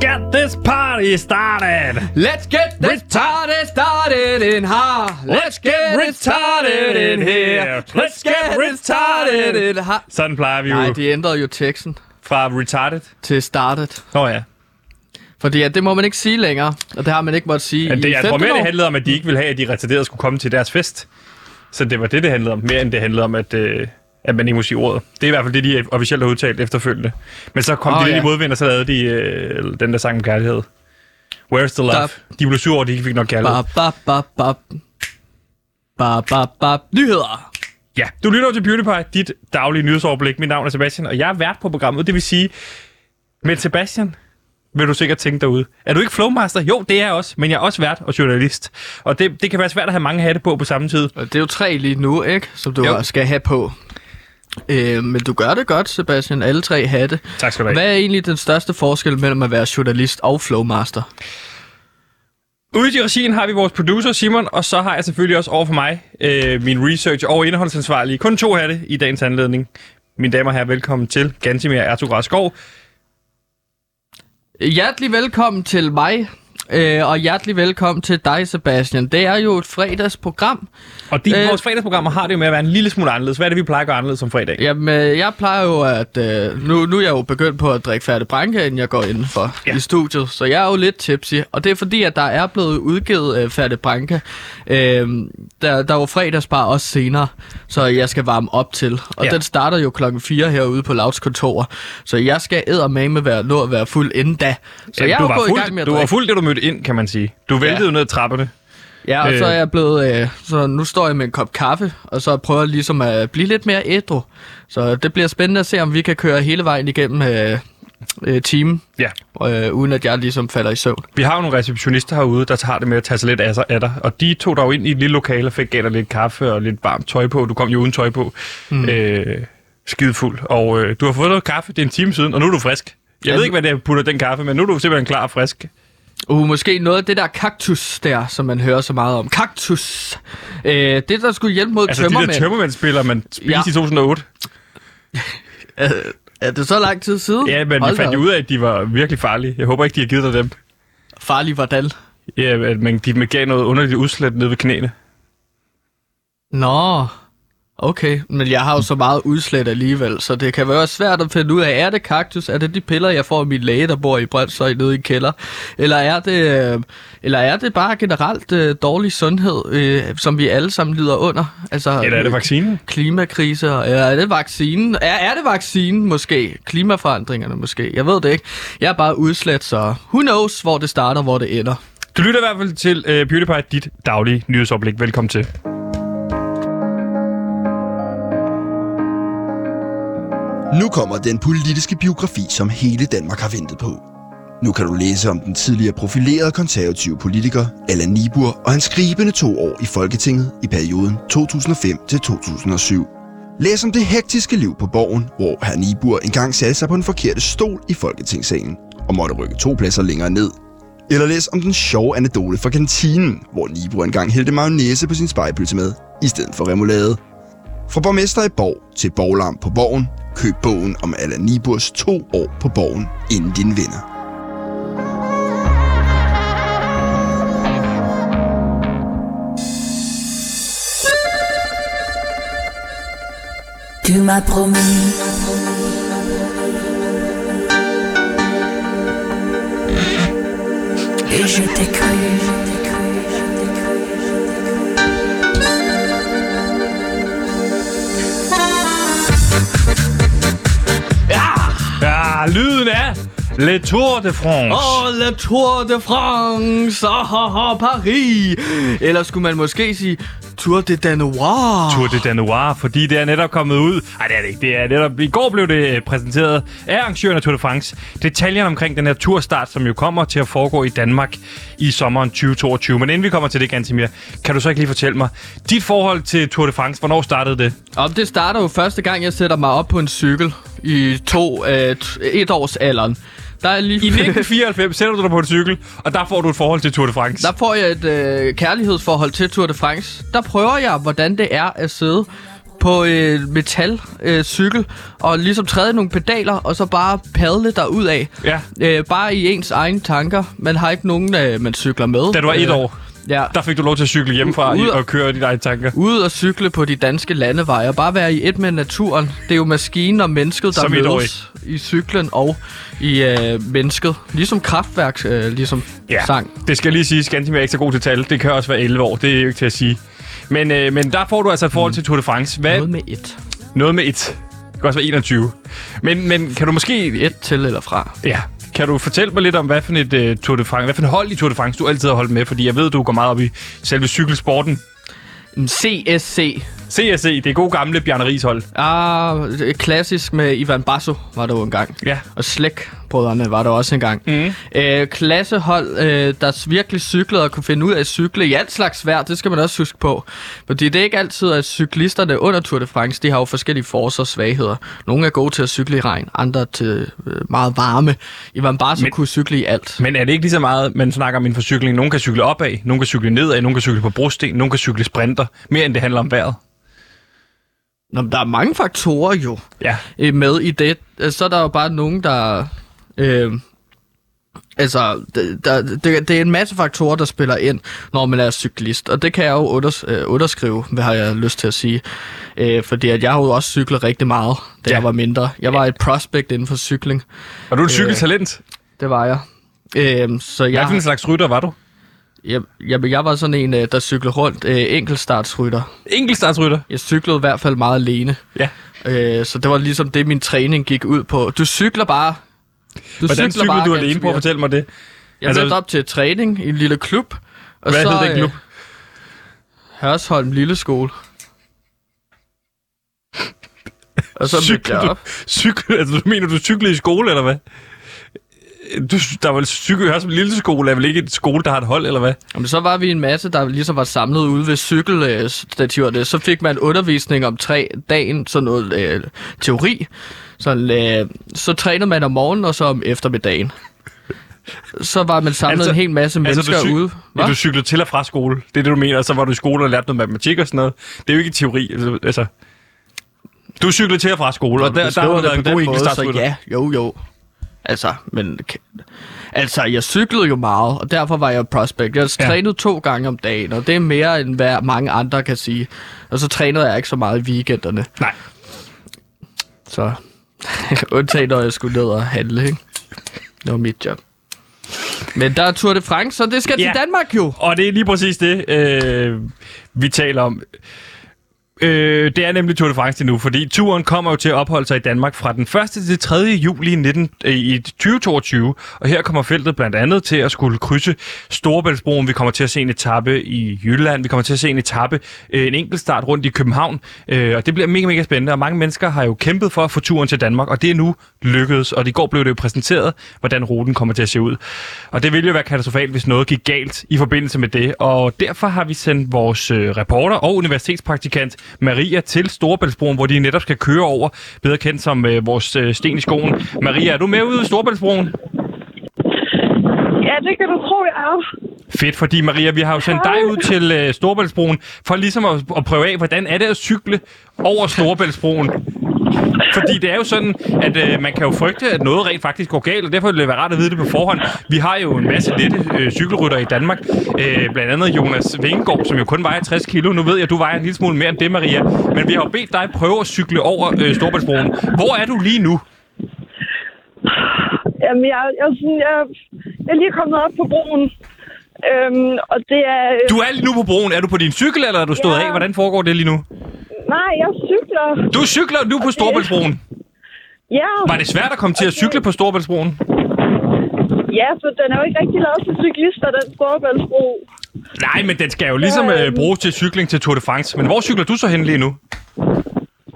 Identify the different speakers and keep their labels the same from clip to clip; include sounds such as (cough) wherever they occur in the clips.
Speaker 1: get this party started.
Speaker 2: Let's get this party started in here. Let's get it started in here. Let's get it started in here.
Speaker 1: Sådan plejer vi jo
Speaker 2: Nej, de ændrede jo teksten
Speaker 1: fra retarded.
Speaker 2: til started.
Speaker 1: Nå ja.
Speaker 2: Fordi at det må man ikke sige længere, og det har man ikke måttet sige
Speaker 1: Men det,
Speaker 2: i
Speaker 1: jeg tror
Speaker 2: 15
Speaker 1: mere, det handlede om, at de ikke ville have, at de retarderede skulle komme til deres fest. Så det var det, det handlede om. Mere end det handlede om, at, øh, at man ikke må sige ordet. Det er i hvert fald det, de officielt har udtalt efterfølgende. Men så kom oh, de lidt
Speaker 2: ja.
Speaker 1: i modvind, og så lavede de øh, den der sang om kærlighed. Where's the love?
Speaker 2: Der-
Speaker 1: De blev sure over, at de ikke fik nok kærlighed.
Speaker 2: Ba, ba, ba, ba. Ba, ba, ba. Nyheder.
Speaker 1: Ja, du lytter til PewDiePie, dit daglige nyhedsoverblik. Mit navn er Sebastian, og jeg er vært på programmet. Det vil sige, med Sebastian vil du sikkert tænke derude. Er du ikke flowmaster? Jo, det er jeg også, men jeg er også vært og journalist. Og det, det kan være svært at have mange hatte på på samme tid.
Speaker 2: Og det er jo tre lige nu, ikke? Som du
Speaker 1: jo.
Speaker 2: skal have på. Øh, men du gør det godt, Sebastian. Alle tre hatte.
Speaker 1: Tak skal du have.
Speaker 2: Hvad er egentlig den største forskel mellem at være journalist og flowmaster?
Speaker 1: Ude i regien har vi vores producer Simon, og så har jeg selvfølgelig også over for mig øh, min research og indholdsansvarlige. Kun to hatte i dagens anledning. Mine damer og herrer, velkommen til Gantimir Ertugras Skov.
Speaker 2: Hjertelig velkommen til mig, øh, og hjertelig velkommen til dig, Sebastian. Det er jo et fredagsprogram.
Speaker 1: Og de, øh, vores fredagsprogrammer har det jo med at være en lille smule anderledes. Hvad er det, vi plejer at gøre anderledes som fredag?
Speaker 2: Jamen, øh, jeg plejer jo at... Øh, nu, nu er jeg jo begyndt på at drikke færdig branke, inden jeg går indenfor
Speaker 1: Ja.
Speaker 2: ja. i studiet. Så jeg er jo lidt tipsy. Og det er fordi, at der er blevet udgivet øh, færdig branke. Øh, der, der var fredagsbar også senere, så jeg skal varme op til. Og
Speaker 1: Ja.
Speaker 2: ja. den starter jo klokken 4 herude på Louds kontor. Så jeg skal eddermame være, nå at være fuld inden da. Så jeg er
Speaker 1: du var fuld,
Speaker 2: i gang med at
Speaker 1: Du var fuld, det du mødte ind, kan man sige. Du væltede
Speaker 2: Ja.
Speaker 1: jo ned ad trapperne.
Speaker 2: Ja, og
Speaker 1: Øh.
Speaker 2: så er jeg blevet... Øh, så nu står jeg med en kop kaffe, og så prøver jeg ligesom at blive lidt mere ædru. Så det bliver spændende at se, om vi kan køre hele vejen igennem øh, øh, timen,
Speaker 1: Ja.
Speaker 2: øh, uden at jeg ligesom falder i søvn.
Speaker 1: Vi har jo nogle receptionister herude, der tager det med at tage sig lidt af, sig, af dig. Og de tog dig jo ind i et lille lokale og fik gav dig lidt kaffe og lidt varmt tøj på. Du kom jo uden tøj på. Mm. Øh, skidefuld. Og øh, du har fået noget kaffe, det er en time siden, og nu er du frisk. Jeg
Speaker 2: Ja,
Speaker 1: ved ikke, hvad det er, putter den kaffe, men nu er du simpelthen klar og frisk.
Speaker 2: Uh, måske noget af det der kaktus der, som man hører så meget om. Kaktus! Øh, det, der skulle hjælpe mod
Speaker 1: Altså de
Speaker 2: tømmermænd.
Speaker 1: der tømmermændspillere, man spiste ja. I 2008. (laughs)
Speaker 2: er, er det så lang tid siden?
Speaker 1: Ja, men
Speaker 2: Hold da
Speaker 1: fandt jo ud af, at de var virkelig farlige. Jeg håber ikke, de har givet dig dem.
Speaker 2: Farlig hvordan?
Speaker 1: Ja, at man, de gav noget underligt udslæt nede ved knæene.
Speaker 2: Nå, okay. Men jeg har jo så meget udslæt alligevel, så det kan være svært at finde ud af, er det kaktus? Er det de piller, jeg får af min læge, der bor i Brøndshøj nede i en kælder? Eller er det, øh, eller er det bare generelt øh, dårlig sundhed, øh, som vi alle sammen lider under? Altså,
Speaker 1: Eller er det vaccinen?
Speaker 2: Klimakriser, eller er det vaccinen? Er, er det vaccinen måske? Klimaforandringerne måske? Jeg ved det ikke. Jeg er bare udslæt, så who knows, hvor det starter, hvor det ender.
Speaker 1: Du lytter i hvert fald til uh, PewDiePie, dit daglige nyhedsoverblik. Velkommen til.
Speaker 3: Nu kommer den politiske biografi, som hele Danmark har ventet på. Nu kan du læse om den tidligere profilerede konservative politiker Allan Nibur og hans skribende to år i Folketinget i perioden 2005-2007. Læs om det hektiske liv på borgen, hvor herr Nibur engang satte sig på den forkerte stol i Folketingssalen og måtte rykke to pladser længere ned. Eller læs om den sjove anekdote fra kantinen, hvor Nibur engang hældte mayonnaise på sin spejpølse med, i stedet for remoulade. Fra borgmester i Borg til borglarm på Borgen, køb bogen om Allan Niburs to år på Borgen, inden din vinder.
Speaker 4: Tu m'as promis Et je t'ai cru
Speaker 1: Ah, lyden af Le Tour de France.
Speaker 2: Åh, oh, La Tour de France, oh, oh, oh, Paris. Eller skulle man måske sige Tour de Danois?
Speaker 1: Tour de Danois, fordi det er netop kommet ud. Nej, det er det ikke. Det er netop, I går blev det øh, præsenteret af arrangøren af Tour de France. Detaljerne omkring den her turstart, som jo kommer til at foregå i Danmark i sommeren 2022. Men inden vi kommer til det, Gantimir, kan du så ikke lige fortælle mig, dit forhold til Tour de France, hvornår startede det?
Speaker 2: Om det starter jo første gang, jeg sætter mig op på en cykel i to, øh, t- et års alderen. Der er lige
Speaker 1: I (laughs) 1994 sætter du dig på en cykel, og der får du et forhold til Tour de France.
Speaker 2: Der får jeg et øh, kærlighedsforhold til Tour de France. Der prøver jeg, hvordan det er at sidde på øh, metal øh, cykel, og ligesom træde nogle pedaler, og så bare padle derud af.
Speaker 1: Ja.
Speaker 2: Øh, bare i ens egne tanker. Man har ikke nogen, øh, man cykler med.
Speaker 1: Da du var et
Speaker 2: Øh,
Speaker 1: år,
Speaker 2: Ja.
Speaker 1: der fik du lov til at cykle hjemmefra
Speaker 2: Ud-
Speaker 1: og køre dine egne tanker.
Speaker 2: Ud og cykle på de danske landeveje, og bare være i et med naturen. Det er jo maskinen og mennesket, der
Speaker 1: Som
Speaker 2: mødes i cyklen og i øh, mennesket. Ligesom kraftværk, øh, ligesom
Speaker 1: Ja,
Speaker 2: sang.
Speaker 1: det skal jeg lige sige, Scantim er ikke så god til tal. Det kan også være 11 år, det er jo ikke til at sige. Men, øh, men der får du altså et forhold til Tour de France. Hvad,
Speaker 2: Noget med et.
Speaker 1: noget med et. Det kan også være 21. Men, men kan du måske...
Speaker 2: Et til eller fra.
Speaker 1: Ja, kan du fortælle mig lidt om, hvad for et uh, Tour de France, hvad for et hold i Tour de France, du altid har holdt med? Fordi jeg ved, du går meget op i selve cykelsporten.
Speaker 2: En CSC.
Speaker 1: CSC, det er gode gamle Bjarne Ries hold.
Speaker 2: Ah, klassisk med Ivan Basso var der jo engang.
Speaker 1: Ja.
Speaker 2: Og Slæk-brødrene var der også engang.
Speaker 1: Mhm.
Speaker 2: Øh, klassehold, øh, der virkelig cyklede og kunne finde ud af at cykle i alt slags vejr, det skal man også huske på. Fordi det er ikke altid, at cyklisterne under Tour de France, de har jo forskellige forcer og svagheder. Nogle er gode til at cykle i regn, andre til øh, meget varme. Ivan Basso
Speaker 1: Men-
Speaker 2: kunne cykle i alt.
Speaker 1: Men er det ikke lige så meget, man snakker om inden for cykling? Nogle kan cykle opad, nogle kan cykle nedad, nogle kan cykle på brosten, nogle kan cykle sprinter. Mere end det handler om vejret.
Speaker 2: Nå, men der er mange faktorer jo.
Speaker 1: Ja.
Speaker 2: øh, med i det. Øh, Så er der jo bare nogen, der... Øh, altså, der, det, det er en masse faktorer, der spiller ind, når man er cyklist. Og det kan jeg jo unders, øh, underskrive, hvad har jeg lyst til at sige. Øh, fordi at jeg har jo også cyklet rigtig meget, da
Speaker 1: Ja.
Speaker 2: jeg var mindre. Jeg var et prospect inden for cykling.
Speaker 1: Og du et cykeltalent.
Speaker 2: Det var jeg. Øh, så jeg,
Speaker 1: for en slags rytter var du?
Speaker 2: Jeg, jeg, jeg var sådan en, øh, der cyklede rundt øh, enkeltstartsrytter.
Speaker 1: Enkeltstartsrytter.
Speaker 2: Jeg cyklede i hvert fald meget alene.
Speaker 1: Ja.
Speaker 2: Øh, så det var ligesom det, min træning gik ud på. Du cykler bare. Du
Speaker 1: Hvordan cykler du
Speaker 2: ganske
Speaker 1: alene? Prøv at fortælle mig det.
Speaker 2: Jeg
Speaker 1: Altså-
Speaker 2: altså, op til træning i en lille klub. Og
Speaker 1: Hvad
Speaker 2: så,
Speaker 1: hed den klub?
Speaker 2: Øh, Hørsholm Lille Skole. og så mødte
Speaker 1: Cykler
Speaker 2: jeg
Speaker 1: du?
Speaker 2: op.
Speaker 1: Cykel, (laughs) altså, du mener, du cyklede i skole, eller hvad? Du, der var cykel her som lille skole, er vel ikke et skole, der har et hold, eller hvad?
Speaker 2: Jamen, så var vi en masse, der ligesom var samlet ude ved cykelstativerne. Så fik man undervisning om tre dagen, sådan noget øh, teori. Så, øh, så trænede man om morgenen og så om eftermiddagen. Så var man samlet
Speaker 1: Altså-
Speaker 2: en hel masse mennesker
Speaker 1: du, cy-
Speaker 2: ude.
Speaker 1: ja, du cyklede til og fra skole. Det er det, du mener. Så var du i skole og lærte noget matematik og sådan noget. Det er jo ikke teori. altså- Altså, du cyklede til og fra skole, og der, der har du været en god
Speaker 2: så
Speaker 1: enkeltstartsrytter.
Speaker 2: ja, jo, jo. Altså, men... Altså, jeg cyklede jo meget, og derfor var jeg prospect. Jeg
Speaker 1: Ja.
Speaker 2: trænede to gange om dagen, og det er mere, end hvad mange andre kan sige. Og så trænede jeg ikke så meget i weekenderne.
Speaker 1: Nej.
Speaker 2: Så (laughs) undtagen, når jeg skulle ned og handle, ikke? Det var mit job. Men der er Tour de France, så det skal
Speaker 1: Ja.
Speaker 2: til Danmark jo.
Speaker 1: Og det er lige præcis det, øh, vi taler om. Øh, det er nemlig Tour de France lige nu, fordi turen kommer jo til at opholde sig i Danmark fra den 1. til 3. juli 19, øh, i 2022. Og her kommer feltet blandt andet til at skulle krydse Storebæltsbroen. Vi kommer til at se en etape i Jylland. Vi kommer til at se en etape, øh, en enkelt start rundt i København. Øh, og det bliver mega, mega spændende. Og mange mennesker har jo kæmpet for at få turen til Danmark, og det er nu lykkedes. Og i går blev det jo præsenteret, hvordan ruten kommer til at se ud. Og det ville jo være katastrofalt, hvis noget gik galt i forbindelse med det. Og derfor har vi sendt vores øh, reporter og universitetspraktikant Maria til Storebæltsbroen, hvor de netop skal køre over, bedre kendt som øh, vores øh, sten i skoen. Maria, er du med ude i Storebæltsbroen?
Speaker 5: Ja, det kan du tro, jeg er.
Speaker 1: Fedt, fordi Maria, vi har jo sendt dig ud til øh, Storebæltsbroen for ligesom at, at prøve af, hvordan er det at cykle over Storebæltsbroen. Fordi det er jo sådan, at øh, man kan jo frygte, at noget rent faktisk går galt, og derfor vil det være rart at vide det på forhånd. Vi har jo en masse lette øh, cykelrytter i Danmark, øh, blandt andet Jonas Vingegaard, som jo kun vejer 60 kilo. Nu ved jeg, at du vejer en lille smule mere end det, Maria. Men vi har jo bedt dig prøve at cykle over øh, Storebæltsbroen. Hvor er du lige nu?
Speaker 5: Jamen, jeg, jeg, er sådan, jeg, jeg er lige kommet op på broen. Øhm, og det er...
Speaker 1: Du er lige nu på broen. Er du på din cykel, eller er du stået
Speaker 5: Ja.
Speaker 1: af? Hvordan foregår det lige nu?
Speaker 5: Nej, jeg cykler.
Speaker 1: Du cykler nu på Storebæltsbroen.
Speaker 5: Ja,
Speaker 1: Var det svært at komme til at cykle på Storebæltsbroen?
Speaker 5: ja, for den er jo ikke rigtig lavet til cyklister, den storebæltsbro.
Speaker 1: Nej, men den skal jo ligesom øh,
Speaker 5: øhm.
Speaker 1: bruges til cykling til Tour de France. Men hvor cykler du så hen lige nu?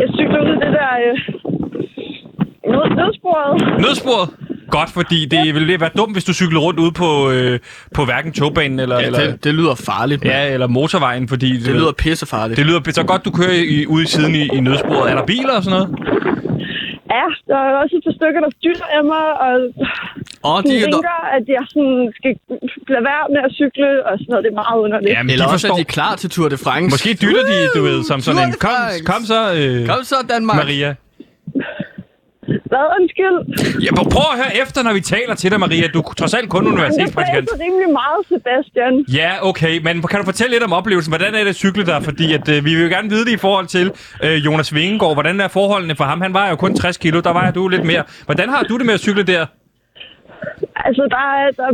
Speaker 5: Jeg cykler ud i det der... Øh, nød, nødsporet.
Speaker 1: Nødsporet? Godt, fordi det ville være dumt, hvis du cyklede rundt ude på, øh, på hverken togbanen eller,
Speaker 2: Ja,
Speaker 1: eller,
Speaker 2: det, det lyder farligt, ja,
Speaker 1: ja, eller motorvejen, fordi
Speaker 2: det lyder pissefarligt.
Speaker 1: det lyder så godt, du kører i, ude i siden i, i nødsporet. Er der biler og sådan noget?
Speaker 5: Ja, der er også et par stykker, der styrer af mig, og
Speaker 2: Åh,
Speaker 5: de
Speaker 2: er,
Speaker 5: tænker, at jeg sådan skal lad være med at cykle og sådan noget. Det er meget underligt.
Speaker 1: Ja, men
Speaker 2: Eller
Speaker 1: de
Speaker 2: også
Speaker 1: forstår...
Speaker 2: er de klar til Tour de France.
Speaker 1: Måske dytter de, du ved, som sådan en... Kom, kom så, øh,
Speaker 2: Kom så, Danmark.
Speaker 1: Maria.
Speaker 5: Hvad undskyld?
Speaker 1: Ja, prøv- at høre efter, når vi taler til dig, Maria. Du er trods alt kun universitetspraktikant.
Speaker 5: så rimelig meget, Sebastian.
Speaker 1: Ja, okay, men kan du fortælle lidt om oplevelsen? Hvordan er det at cykle der? Fordi at, øh, vi vil jo gerne vide det i forhold til øh, Jonas Vingegaard. Hvordan er forholdene for ham? Han var jo kun 60 kilo, der var du lidt mere. Hvordan har du det med at cykle der?
Speaker 5: Altså, der er, der,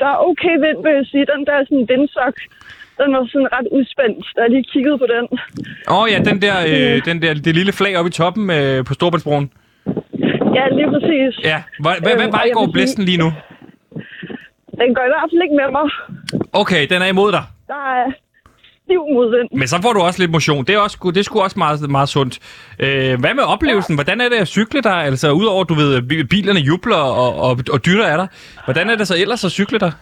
Speaker 5: der er okay vind, vil jeg sige. Den der sådan vindsok, den var sådan ret udspændt, da jeg lige kiggede på den.
Speaker 1: Åh oh, ja, den der, øh, den der, det lille flag oppe i toppen øh, på Storbritannien.
Speaker 5: Ja, lige præcis.
Speaker 1: Ja, hvad, hvad, hvad
Speaker 5: Øhm,
Speaker 1: vej går blæsten lige nu?
Speaker 5: Den går i hvert fald ikke med mig.
Speaker 1: Okay, den er imod dig.
Speaker 5: Der er stiv modvind.
Speaker 1: Men så får du også lidt motion. Det er, også, det er sgu også meget, meget sundt. Øh, hvad med oplevelsen? Hvordan er det at cykle der? Altså, udover, du ved, bi- bilerne jubler og, og, og dytter er der. Hvordan er det så ellers at cykle der?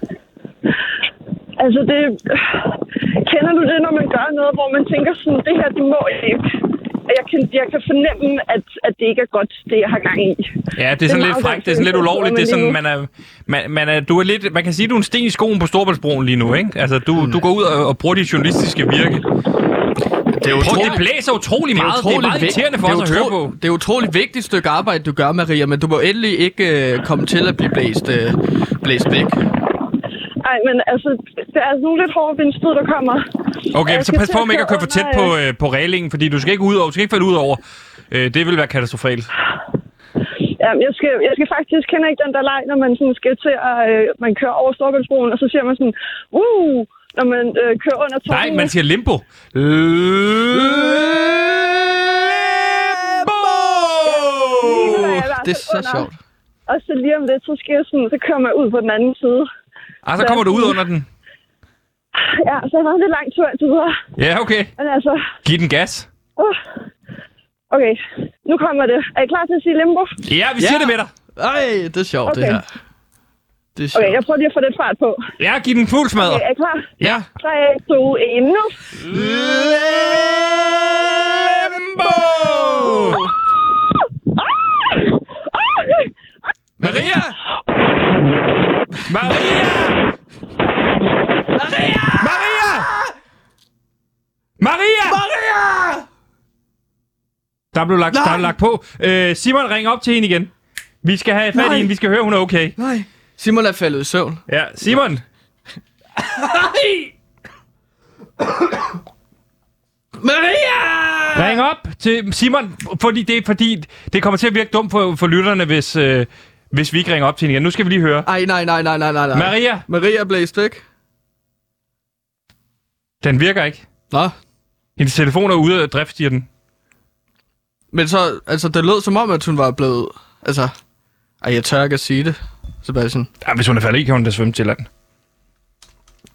Speaker 5: Altså, det... Kender du det, når man gør noget, hvor man tænker sådan, det her, det må jeg ikke. Jeg kan, jeg kan fornemme, at, at det ikke er godt, det jeg har gang i.
Speaker 1: Ja, det er sådan
Speaker 5: meget
Speaker 1: lidt frækt. Det er sådan lidt ulovligt. Det er sådan, man er, man, man er, du er lidt, man kan sige, du er en sten i skoen på Storbæltsbroen lige nu, ikke? Altså, du, du går ud og, og bruger dit journalistiske virke.
Speaker 2: Det er
Speaker 1: Prøv,
Speaker 2: utroligt,
Speaker 1: det blæser utrolig meget. Det er meget irriterende for
Speaker 2: det er
Speaker 1: os at høre på.
Speaker 2: Det er et utroligt vigtigt stykke arbejde, du gør, Maria, men du må endelig ikke øh, komme til at blive blæst, øh, blæst væk.
Speaker 5: Nej, men altså, det er altså nogle lidt hårde vindstød, der kommer.
Speaker 1: Okay,
Speaker 5: Jeg
Speaker 1: så pas på med ikke at køre for tæt på, øh, på reglingen, fordi du skal ikke ud over, du skal ikke falde ud over. Øh, det vil være katastrofalt.
Speaker 5: Ja, jeg skal, jeg skal faktisk kende ikke den der leg, når man sådan skal til at øh, man kører over Storbæltsbroen, og så siger man sådan, uh, når man øh, kører under
Speaker 1: Nej,
Speaker 5: tårnene.
Speaker 1: man siger limbo. Limbo!
Speaker 2: Det er så sjovt.
Speaker 5: Og så lige om lidt, så skal jeg sådan, så kører man ud på den anden side.
Speaker 1: Ah, så kommer du ud under den.
Speaker 5: Ja, så har det en lang tur indtil videre.
Speaker 1: Ja, okay.
Speaker 5: Men altså,
Speaker 1: Giv den gas.
Speaker 5: uh, okay, nu kommer det. Er I klar til at sige limbo?
Speaker 1: Ja, vi siger det med dig.
Speaker 2: Ej, det er sjovt, det
Speaker 5: Okay.
Speaker 2: her. Det er sjovt.
Speaker 5: Okay, jeg prøver lige at få lidt fart på.
Speaker 1: Ja, giv den fuld smadre.
Speaker 5: Okay, er I klar?
Speaker 1: Ja.
Speaker 5: 3, 2, 1, nu.
Speaker 1: Limbo! Maria! Maria! Maria! Maria! Maria! Maria! Der blev lagt, der er lagt på. Øh, Simon, ring op til hende igen. Vi skal have fat i
Speaker 2: Nej.
Speaker 1: hende. Vi skal høre, hun er okay.
Speaker 2: Nej. Simon er faldet i søvn.
Speaker 1: Ja, Simon.
Speaker 2: Maria!
Speaker 1: Ring op til Simon, fordi det, fordi det kommer til at virke dumt for, for lytterne, hvis, øh, hvis vi ikke ringer op til hende igen. Nu skal vi lige høre.
Speaker 2: Ej, nej, nej, nej, nej, nej. nej.
Speaker 1: Maria,
Speaker 2: Maria blæst væk.
Speaker 1: den virker ikke.
Speaker 2: Nå.
Speaker 1: Hendes telefon er ude af drift, siger den.
Speaker 2: Men så, altså, det lød som om, at hun var blevet... Altså... Ej, jeg tør ikke at sige det, Sebastian.
Speaker 1: Ja, hvis hun er faldet i, kan hun da svømme til land.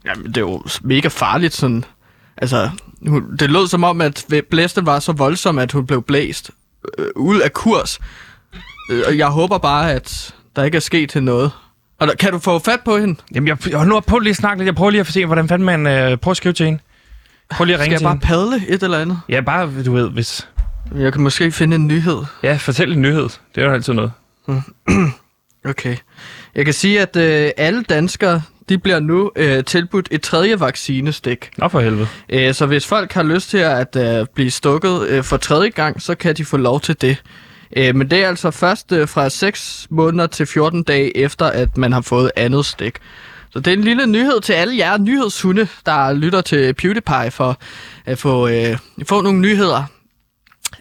Speaker 2: Jamen, det er jo mega farligt, sådan... Altså, hun, det lød som om, at blæsten var så voldsom, at hun blev blæst øh, ud af kurs. Øh, og jeg håber bare, at der ikke er sket til noget. Og der, kan du få fat på hende?
Speaker 1: Jamen, jeg, jeg nu prøv lige at snakke lidt. Jeg prøver lige at se, hvordan fanden man... Øh, prøv at skrive til hende. Prøv lige at
Speaker 2: Skal
Speaker 1: ringe
Speaker 2: jeg
Speaker 1: til
Speaker 2: bare
Speaker 1: hende.
Speaker 2: padle et eller andet?
Speaker 1: Ja, bare, du ved, hvis...
Speaker 2: Jeg kan måske finde en nyhed.
Speaker 1: Ja, fortæl en nyhed. Det er jo altid noget. (clears throat)
Speaker 2: Okay. Jeg kan sige, at øh, alle danskere, de bliver nu øh, tilbudt et tredje vaccinestik.
Speaker 1: Nå for helvede.
Speaker 2: Øh, så hvis folk har lyst til at øh, blive stukket øh, for tredje gang, så kan de få lov til det. Øh, men det er altså først øh, fra 6 måneder til 14 dage efter, at man har fået andet stik. Så det er en lille nyhed til alle jer nyhedshunde, der lytter til PewDiePie for at få, øh, få nogle nyheder.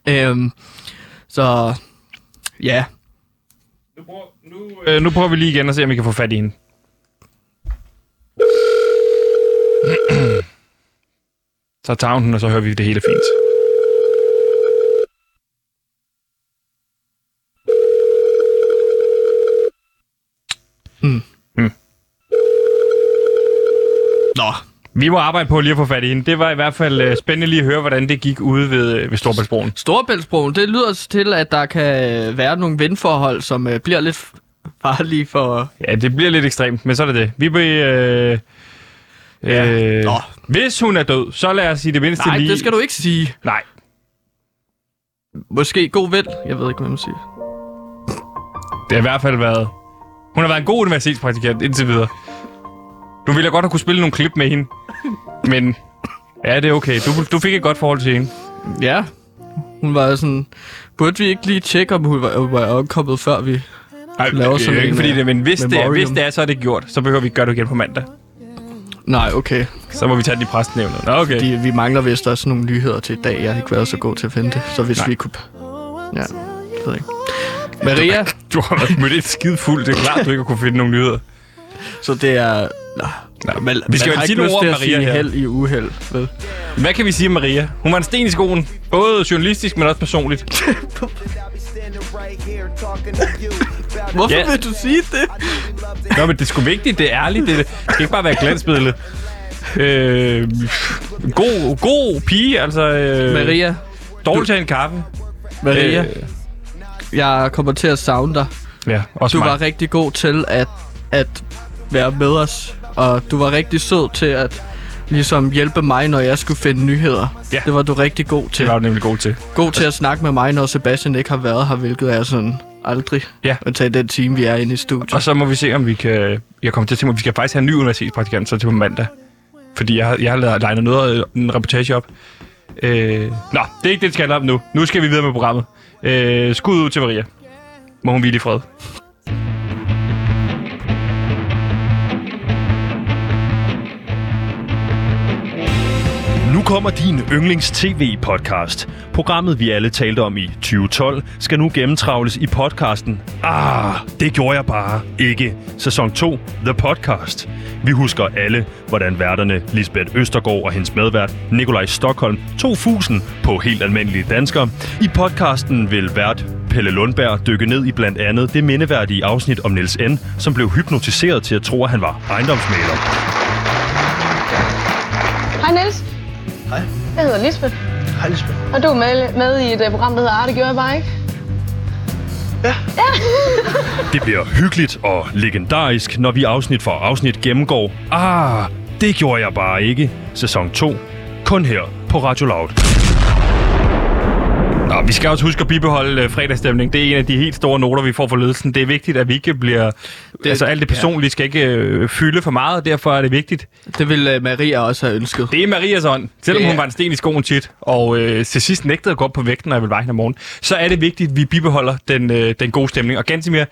Speaker 2: Øhm, så ja,
Speaker 1: Nu prøver, nu, øh, nu prøver vi lige igen at se, om vi kan få fat i hende. Så tager hun den, og så hører vi det hele fint.
Speaker 2: Nå,
Speaker 1: Vi må arbejde på lige at få fat i hende. Det var i hvert fald øh, spændende lige at høre, hvordan det gik ude ved, øh, ved Storbæltsbroen.
Speaker 2: Storebæltsbroen, det lyder til, at der kan være nogle vindforhold, som øh, bliver lidt farlige for...
Speaker 1: Ja, det bliver lidt ekstremt, men så er det det. Vi vil... Øh,
Speaker 2: Ja.
Speaker 1: øh,
Speaker 2: Nå.
Speaker 1: hvis hun er død, så lad os sige det mindste
Speaker 2: Nej,
Speaker 1: lige...
Speaker 2: det skal du ikke sige.
Speaker 1: Nej,
Speaker 2: Måske god vel. Jeg ved ikke, hvad man siger.
Speaker 1: det har i hvert fald været... Hun har været en god universitetspraktikant indtil videre. Du Nu ville jeg godt have kunne spille nogle klip med hende. Men ja, det er okay. Du, du fik et godt forhold til hende.
Speaker 2: Ja. Hun var sådan... Burde vi ikke lige tjekke, om hun var, var kommet før vi...
Speaker 1: Ej,
Speaker 2: Laver
Speaker 1: det er
Speaker 2: sådan
Speaker 1: jo ikke
Speaker 2: en,
Speaker 1: fordi
Speaker 2: øh,
Speaker 1: det, men hvis det, er, hvis det er, så er det gjort. Så behøver vi ikke gøre det igen på mandag.
Speaker 2: Nej, okay.
Speaker 1: Så må vi tage den i præstnævnet. Nå, okay.
Speaker 2: De, vi mangler vist også nogle nyheder til i dag. Jeg har ikke været så god til at finde det. Så hvis
Speaker 1: Nej.
Speaker 2: vi kunne... Ja, jeg ved ikke. Maria, (laughs)
Speaker 1: Du har været mødt et skide fuld. Det er klart, du ikke har kunne finde nogle nyheder.
Speaker 2: så det er... Nå,
Speaker 1: Nå,
Speaker 2: man,
Speaker 1: vi skal
Speaker 2: man
Speaker 1: jo sige
Speaker 2: ikke
Speaker 1: nogle ord
Speaker 2: til
Speaker 1: om Maria
Speaker 2: sige
Speaker 1: her.
Speaker 2: held i uheld, vel?
Speaker 1: Hvad kan vi sige om Maria? Hun var en sten i skoen. Både journalistisk, men også personligt. (laughs)
Speaker 2: Hvorfor
Speaker 1: Ja.
Speaker 2: vil du sige det?
Speaker 1: Nå, men det er sgu vigtigt. Det er ærligt. Det, det skal ikke bare være glansbillede. Øh, god, god pige, altså. Øh,
Speaker 2: Maria,
Speaker 1: Dårligt til en kaffe.
Speaker 2: Maria,
Speaker 1: Øh,
Speaker 2: jeg kommer til at savne dig.
Speaker 1: ja, også
Speaker 2: Du
Speaker 1: mig.
Speaker 2: var rigtig god til at, at være med os, og du var rigtig sød til at ligesom hjælpe mig, når jeg skulle finde nyheder.
Speaker 1: Ja.
Speaker 2: Det var du rigtig god til.
Speaker 1: Det var du nemlig god til.
Speaker 2: God til at snakke med mig, når Sebastian ikke har været her, hvilket er sådan aldrig.
Speaker 1: Ja.
Speaker 2: At tage den time, vi er inde i studiet.
Speaker 1: Og så må vi se, om vi kan... Jeg kommer til at tænke mig, at vi skal faktisk have en ny universitetspraktikant så til på mandag. Fordi jeg har, jeg har legnet noget, en reportage op. Øh, nå, det er ikke det, det skal handle om nu. Nu skal vi videre med programmet. Øh, skud ud til Maria. Må hun hvile i fred.
Speaker 6: Kommer din yndlings tv-podcast. Programmet, vi alle talte om i 2012, skal nu gennemtravles i podcasten Ah, det gjorde jeg bare ikke. Sæson 2, The Podcast. Vi husker alle, hvordan værterne Lisbeth Østergaard og hendes medvært Nikolaj Stockholm tog fusen på helt almindelige danskere. I podcasten vil vært Pelle Lundberg dykke ned i blandt andet det mindeværdige afsnit om Niels N., som blev hypnotiseret til at tro, at han var ejendomsmaler.
Speaker 7: Hej Niels.
Speaker 8: Hej.
Speaker 7: Jeg hedder Lisbeth,
Speaker 8: Hej Lisbeth.
Speaker 7: og du er med, med i et uh, program, der hedder Arte Gjorde Jeg Bare Ikke. (laughs)
Speaker 6: Det bliver hyggeligt og legendarisk, når vi afsnit for afsnit gennemgår Ah, det gjorde jeg bare ikke. Sæson 2. Kun her på Radio Loud.
Speaker 1: Vi skal også huske at bibeholde øh, fredagsstemning. Det er en af de helt store noter, vi får for ledelsen. Det er vigtigt, at vi ikke bliver... Det, altså alt det personlige skal ikke øh, fylde for meget, og derfor er det vigtigt.
Speaker 2: Det ville uh, Maria også have ønsket.
Speaker 1: Det er Marias ånd. Selvom
Speaker 2: er-
Speaker 1: hun var en sten i skoen tit, og øh, til sidst nægtede at gå op på vægten, når jeg ville veje hende om morgenen, så er det vigtigt, at vi bibeholder den, øh, den gode stemning. Og Gansimir,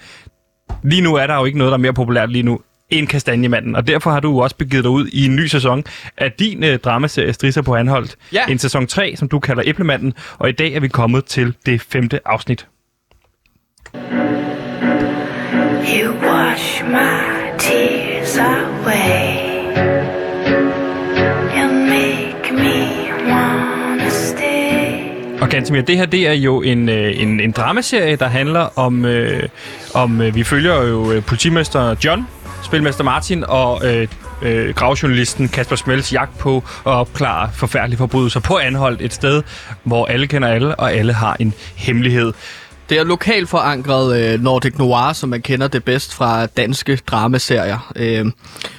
Speaker 1: lige nu er der jo ikke noget, der er mere populært lige nu end Kastanjemanden. Og derfor har du også begivet dig ud i en ny sæson af din øh, dramaserie Strisser på Anholdt.
Speaker 2: Ja.
Speaker 1: En sæson 3, som du kalder Æblemanden. Og i dag er vi kommet til det femte afsnit.
Speaker 4: You wash my tears away. You make me wanna stay.
Speaker 1: Og Gantemir, det her det er jo en, øh, en, en dramaserie, der handler om, øh, om øh, vi følger jo øh, politimester John, spilmester Martin og øh, øh, gravjournalisten Kasper Smels jagt på at opklare forfærdelige forbrydelser på anholdt et sted, hvor alle kender alle, og alle har en hemmelighed.
Speaker 2: Det er lokalt forankret øh, Nordic Noir, som man kender det bedst fra danske dramaserier. Øh,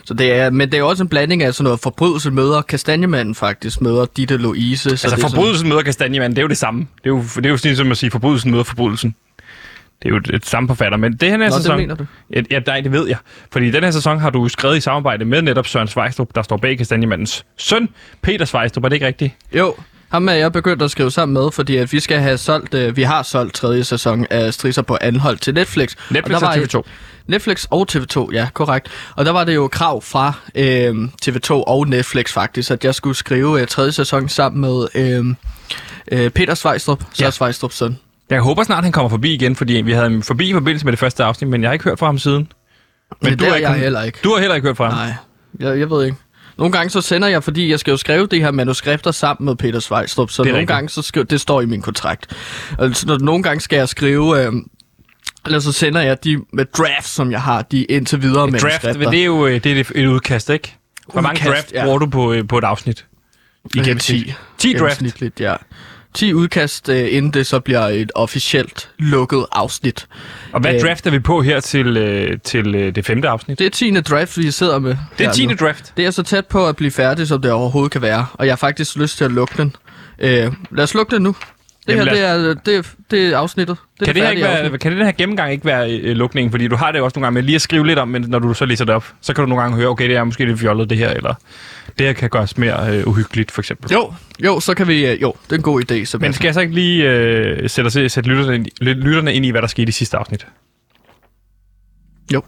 Speaker 2: så det er, men det er også en blanding af sådan noget forbrydelse møder Kastanjemanden faktisk, møder Ditte Louise. Så
Speaker 1: Altså
Speaker 2: er sådan-
Speaker 1: forbrydelsen møder Kastanjemanden, det er jo det samme. Det er jo, det er jo sådan som at sige, forbrydelsen møder forbrydelsen. Det er jo et samme forfatter, men det her
Speaker 2: Nå, det
Speaker 1: sæson...
Speaker 2: mener du.
Speaker 1: Ja, ja, nej, det ved jeg. Fordi den her sæson har du skrevet i samarbejde med netop Søren Svejstrup, der står bag Kastanjemandens søn, Peter Svejstrup. Er det ikke rigtigt?
Speaker 2: Jo, ham er jeg begyndt at skrive sammen med, fordi at vi skal have solgt, øh, vi har solgt tredje sæson af Strisser på Anhold til Netflix.
Speaker 1: Netflix
Speaker 2: der
Speaker 1: og
Speaker 2: var
Speaker 1: TV2.
Speaker 2: Et, Netflix og TV2, ja, korrekt. Og der var det jo krav fra øh, TV2 og Netflix faktisk, at jeg skulle skrive øh, tredje sæson sammen med øh, øh, Peter Svejstrup, så
Speaker 1: Ja.
Speaker 2: ja. Svejstrup søn.
Speaker 1: Jeg håber snart, han kommer forbi igen, fordi vi havde ham forbi i forbindelse med det første afsnit, men jeg har ikke hørt fra ham siden.
Speaker 2: Men det
Speaker 1: du har ikke
Speaker 2: jeg
Speaker 1: kommet-
Speaker 2: heller ikke.
Speaker 1: Du har heller ikke hørt fra ham?
Speaker 2: Nej, jeg, jeg ved ikke. Nogle gange så sender jeg, fordi jeg skal jo skrive de her manuskripter sammen med Peter Svejstrup, så
Speaker 1: Det
Speaker 2: nogle
Speaker 1: rigtigt.
Speaker 2: gange så skriver, det står i min kontrakt. Altså, når, nogle gange skal jeg skrive, øh, eller så sender jeg de med drafts, som jeg har, de indtil videre
Speaker 1: Et draft,
Speaker 2: manuskripter.
Speaker 1: det er jo øh, det er et udkast, ikke? Hvor mange
Speaker 2: Udkast,
Speaker 1: draft
Speaker 2: ja.
Speaker 1: bruger du på, øh, på et afsnit? I
Speaker 2: Øh,
Speaker 1: gennemsnit?
Speaker 2: 10.
Speaker 1: 10 draft?
Speaker 2: Gennemsnitligt, ja. 10 udkast, øh, inden det så bliver et officielt lukket afsnit.
Speaker 1: Og hvad
Speaker 2: Øh,
Speaker 1: draft er vi på her til, øh, til øh, det femte afsnit?
Speaker 2: Det er 10. draft, vi sidder med.
Speaker 1: Det er
Speaker 2: her
Speaker 1: 10.
Speaker 2: nu.
Speaker 1: draft.
Speaker 2: Det er så tæt på at blive færdig, som det overhovedet kan være. Og jeg har faktisk lyst til at lukke den. Øh, lad os lukke den nu. Det
Speaker 1: Jamen,
Speaker 2: her, det er, det, er, det er afsnittet. Det er
Speaker 1: Kan, det her ikke være, kan den her gennemgang ikke være øh, lukningen? Fordi du har det jo også nogle gange med lige at skrive lidt om, men når du så læser det op, så kan du nogle gange høre, okay, det er måske lidt fjollet det her, eller det her kan gøres mere øh, uhyggeligt, for eksempel.
Speaker 2: Jo, jo, så kan vi... øh, Jo, det er en god idé, Sebastian.
Speaker 1: Men skal jeg så ikke lige øh, sætte, os, sætte lytterne, ind, i- lytterne ind i, hvad der skete i sidste afsnit?
Speaker 2: Jo.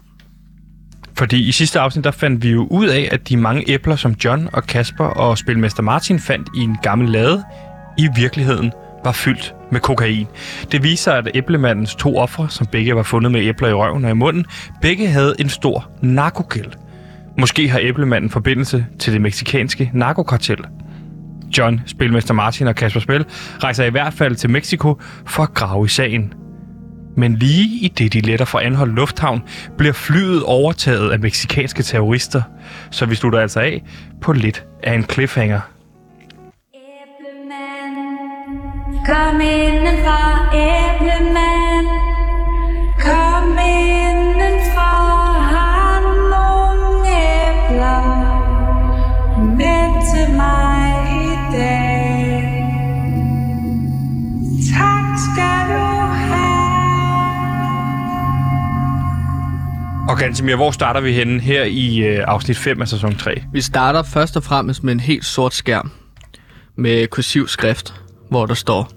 Speaker 1: Fordi i sidste afsnit, der fandt vi jo ud af, at de mange æbler, som John og Kasper og Spilmester Martin fandt i en gammel lade, i virkeligheden var fyldt med kokain. Det viser, at æblemandens to ofre, som begge var fundet med æbler i røven og i munden, begge havde en stor narkogæld. Måske har æblemanden forbindelse til det meksikanske narkokartel. John, Spilmester Martin og Kasper Spil rejser i hvert fald til Mexico for at grave i sagen. Men lige i det, de letter fra Anhold Lufthavn, bliver flyet overtaget af meksikanske terrorister. Så vi slutter altså af på lidt af en cliffhanger.
Speaker 4: Æblemand, Kom indenfor, æblemand.
Speaker 1: Og Gansimir, hvor starter vi henne her i øh, afsnit 5 af sæson 3?
Speaker 2: Vi starter først og fremmest med en helt sort skærm med kursiv skrift, hvor der står,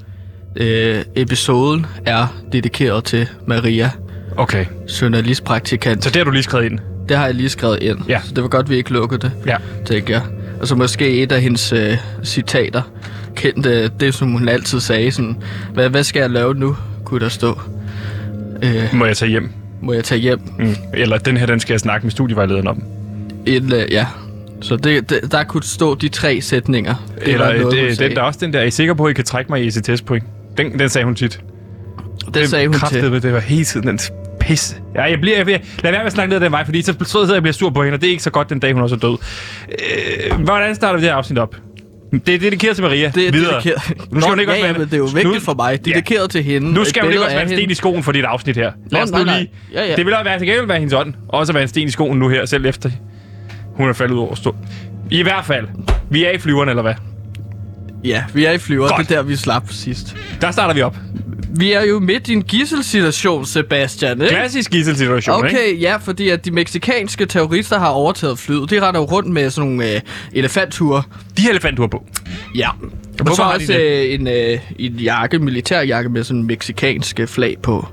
Speaker 2: øh, episoden er dedikeret til Maria,
Speaker 1: Okay,
Speaker 2: journalistpraktikant.
Speaker 1: så det har du lige skrevet ind.
Speaker 2: Det har jeg lige skrevet ind,
Speaker 1: Ja.
Speaker 2: så det var godt, vi ikke lukkede det,
Speaker 1: Ja.
Speaker 2: tænker jeg. Og så måske et af hendes øh, citater, kendte det, som hun altid sagde, sådan, hvad, hvad skal jeg lave nu, kunne der stå. Øh,
Speaker 1: Må jeg tage hjem?
Speaker 2: Må jeg tage hjem?
Speaker 1: Mm. Eller den her, den skal jeg snakke med studievejlederen om.
Speaker 2: Et, øh, ja. Så det, det, der kunne stå de tre sætninger. Det
Speaker 1: Eller
Speaker 2: var noget,
Speaker 1: det, den, der er også den der, er I sikker på, at I kan trække mig i ECTS-point? Den, den sagde hun tit.
Speaker 2: det sagde hun til.
Speaker 1: Kraftedeme, det var hele tiden den pisse. Ja, jeg bliver, jeg bliver, lad være med at snakke ned ad den vej, fordi så sidder jeg og bliver sur på hende, og det er ikke så godt den dag, hun også er død. Øh, hvordan starter vi det her afsnit op? Det er dedikeret til Maria.
Speaker 2: Det er
Speaker 1: Videre.
Speaker 2: dedikeret.
Speaker 1: Nu skal hun ikke
Speaker 2: ja,
Speaker 1: også
Speaker 2: ja, men det er jo
Speaker 1: nu-
Speaker 2: vigtigt for mig. Dedikeret til hende.
Speaker 1: Nu skal hun ikke også være en sten i skoen for dit afsnit her. Lad os
Speaker 2: Nå,
Speaker 1: nu lige...
Speaker 2: Ja, ja.
Speaker 1: Det vil også være til gengæld være hendes ånd. Også at være en sten i skoen nu her, selv efter hun er faldet ud over stå. I hvert fald. Vi er i flyveren, eller hvad?
Speaker 2: Ja, vi er i flyver.
Speaker 1: Godt.
Speaker 2: Det er der, vi slap sidst.
Speaker 1: Der starter vi op.
Speaker 2: Vi er jo midt i en gisselsituation, Sebastian, ikke?
Speaker 1: Klassisk gisselsituation, ikke?
Speaker 2: Okay, ja, fordi at de meksikanske terrorister har overtaget flyet. De render jo rundt med sådan nogle øh, elefantture.
Speaker 1: De har elefanttur på.
Speaker 2: Ja. Og
Speaker 1: Hvorfor
Speaker 2: så også øh, en, øh, en jakke, militærjakke med sådan en meksikanske flag på.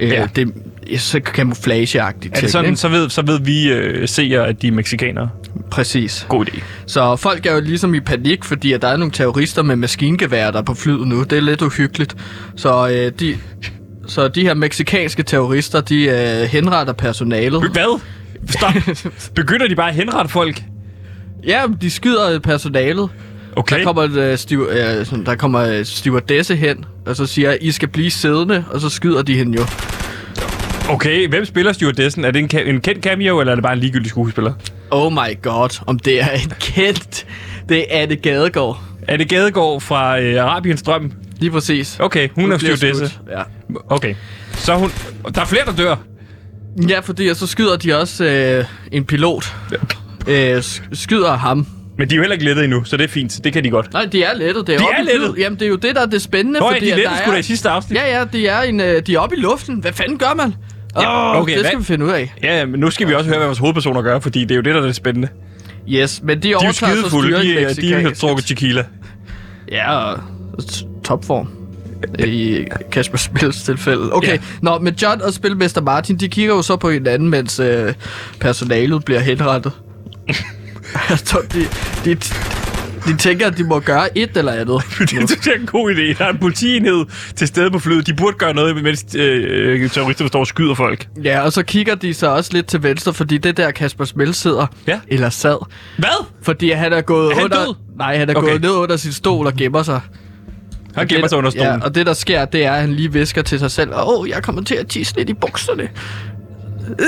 Speaker 2: Øh,
Speaker 1: Ja.
Speaker 2: Det så camouflageagtigt.
Speaker 1: Er det sådan, så ved, så ved vi øh, seere, at de er meksikanere?
Speaker 2: Præcis.
Speaker 1: God idé.
Speaker 2: Så folk er jo ligesom i panik, fordi at der er nogle terrorister med maskingevær, der er på flyet nu. Det er lidt uhyggeligt. Så, øh, de, så de her meksikanske terrorister, de øh, henretter personalet.
Speaker 1: Hvad? Stop. (laughs) Begynder de bare at henrette folk?
Speaker 2: Ja, de skyder personalet.
Speaker 1: Okay.
Speaker 2: Der kommer, øh, stiv, øh, der kommer øh, stewardesse hen, og så siger, I skal blive siddende, og så skyder de hende jo.
Speaker 1: Okay, hvem spiller stewardessen? Er det en, en kendt cameo, eller er det bare en ligegyldig skuespiller?
Speaker 2: Oh my god, om det er en kendt. Det er Anne Gadegaard.
Speaker 1: Er det Gadegaard fra øh, Arabiens Drøm?
Speaker 2: Lige præcis.
Speaker 1: Okay, hun er
Speaker 2: bliver
Speaker 1: stewardesse.
Speaker 2: Ja.
Speaker 1: Okay. Så hun... Der er flere, der dør.
Speaker 2: ja, fordi så skyder de også øh, en pilot. Øh, sk- skyder ham.
Speaker 1: Men de er jo heller ikke lettet endnu, så det er fint. Det kan de godt.
Speaker 2: Nej, de er lettet. Det er
Speaker 1: De er lettet?
Speaker 2: Jamen, det er jo det, der er det spændende.
Speaker 1: Nå, ja,
Speaker 2: fordi
Speaker 1: de lettede
Speaker 2: der
Speaker 1: sgu da
Speaker 2: er-
Speaker 1: i sidste afsnit.
Speaker 2: Ja, ja, de er, en, øh, de er oppe i luften. Hvad fanden gør man?
Speaker 1: Ja,
Speaker 2: oh,
Speaker 1: okay,
Speaker 2: det skal
Speaker 1: hvad-
Speaker 2: vi finde ud af.
Speaker 1: Ja, men nu skal vi også høre, hvad vores hovedpersoner gør, fordi det er jo det, der er det spændende.
Speaker 2: Yes, men de
Speaker 1: De er jo
Speaker 2: overtager så
Speaker 1: skidefulde. De, er- de har drukket tequila.
Speaker 2: Ja, og topform. I Kasper Spils tilfælde. Okay,
Speaker 1: Ja.
Speaker 2: nå, men John og Spilmester Martin, de kigger jo så på hinanden, mens øh, personalet bliver henrettet. (laughs) (laughs) De, de, de tænker, at de må gøre et eller andet. (laughs)
Speaker 1: det synes jeg er en god idé. Der er en politienhed til stede på flyet. De burde gøre noget, mens øh, øh, terroristerne står og skyder folk.
Speaker 2: Ja, og så kigger de så også lidt til venstre, fordi det der Kasper Smil sidder,
Speaker 1: Ja.
Speaker 2: eller sad,
Speaker 1: Hvad?
Speaker 2: fordi han er gået
Speaker 1: Er han
Speaker 2: under...
Speaker 1: død?
Speaker 2: Nej, han er
Speaker 1: Okay.
Speaker 2: gået ned under sin stol og gemmer sig.
Speaker 1: Han gemmer sig under stolen.
Speaker 2: Ja, og det der sker, det er, at han lige visker til sig selv, åh, oh, jeg kommer til at tisse lidt i bukserne. Øh.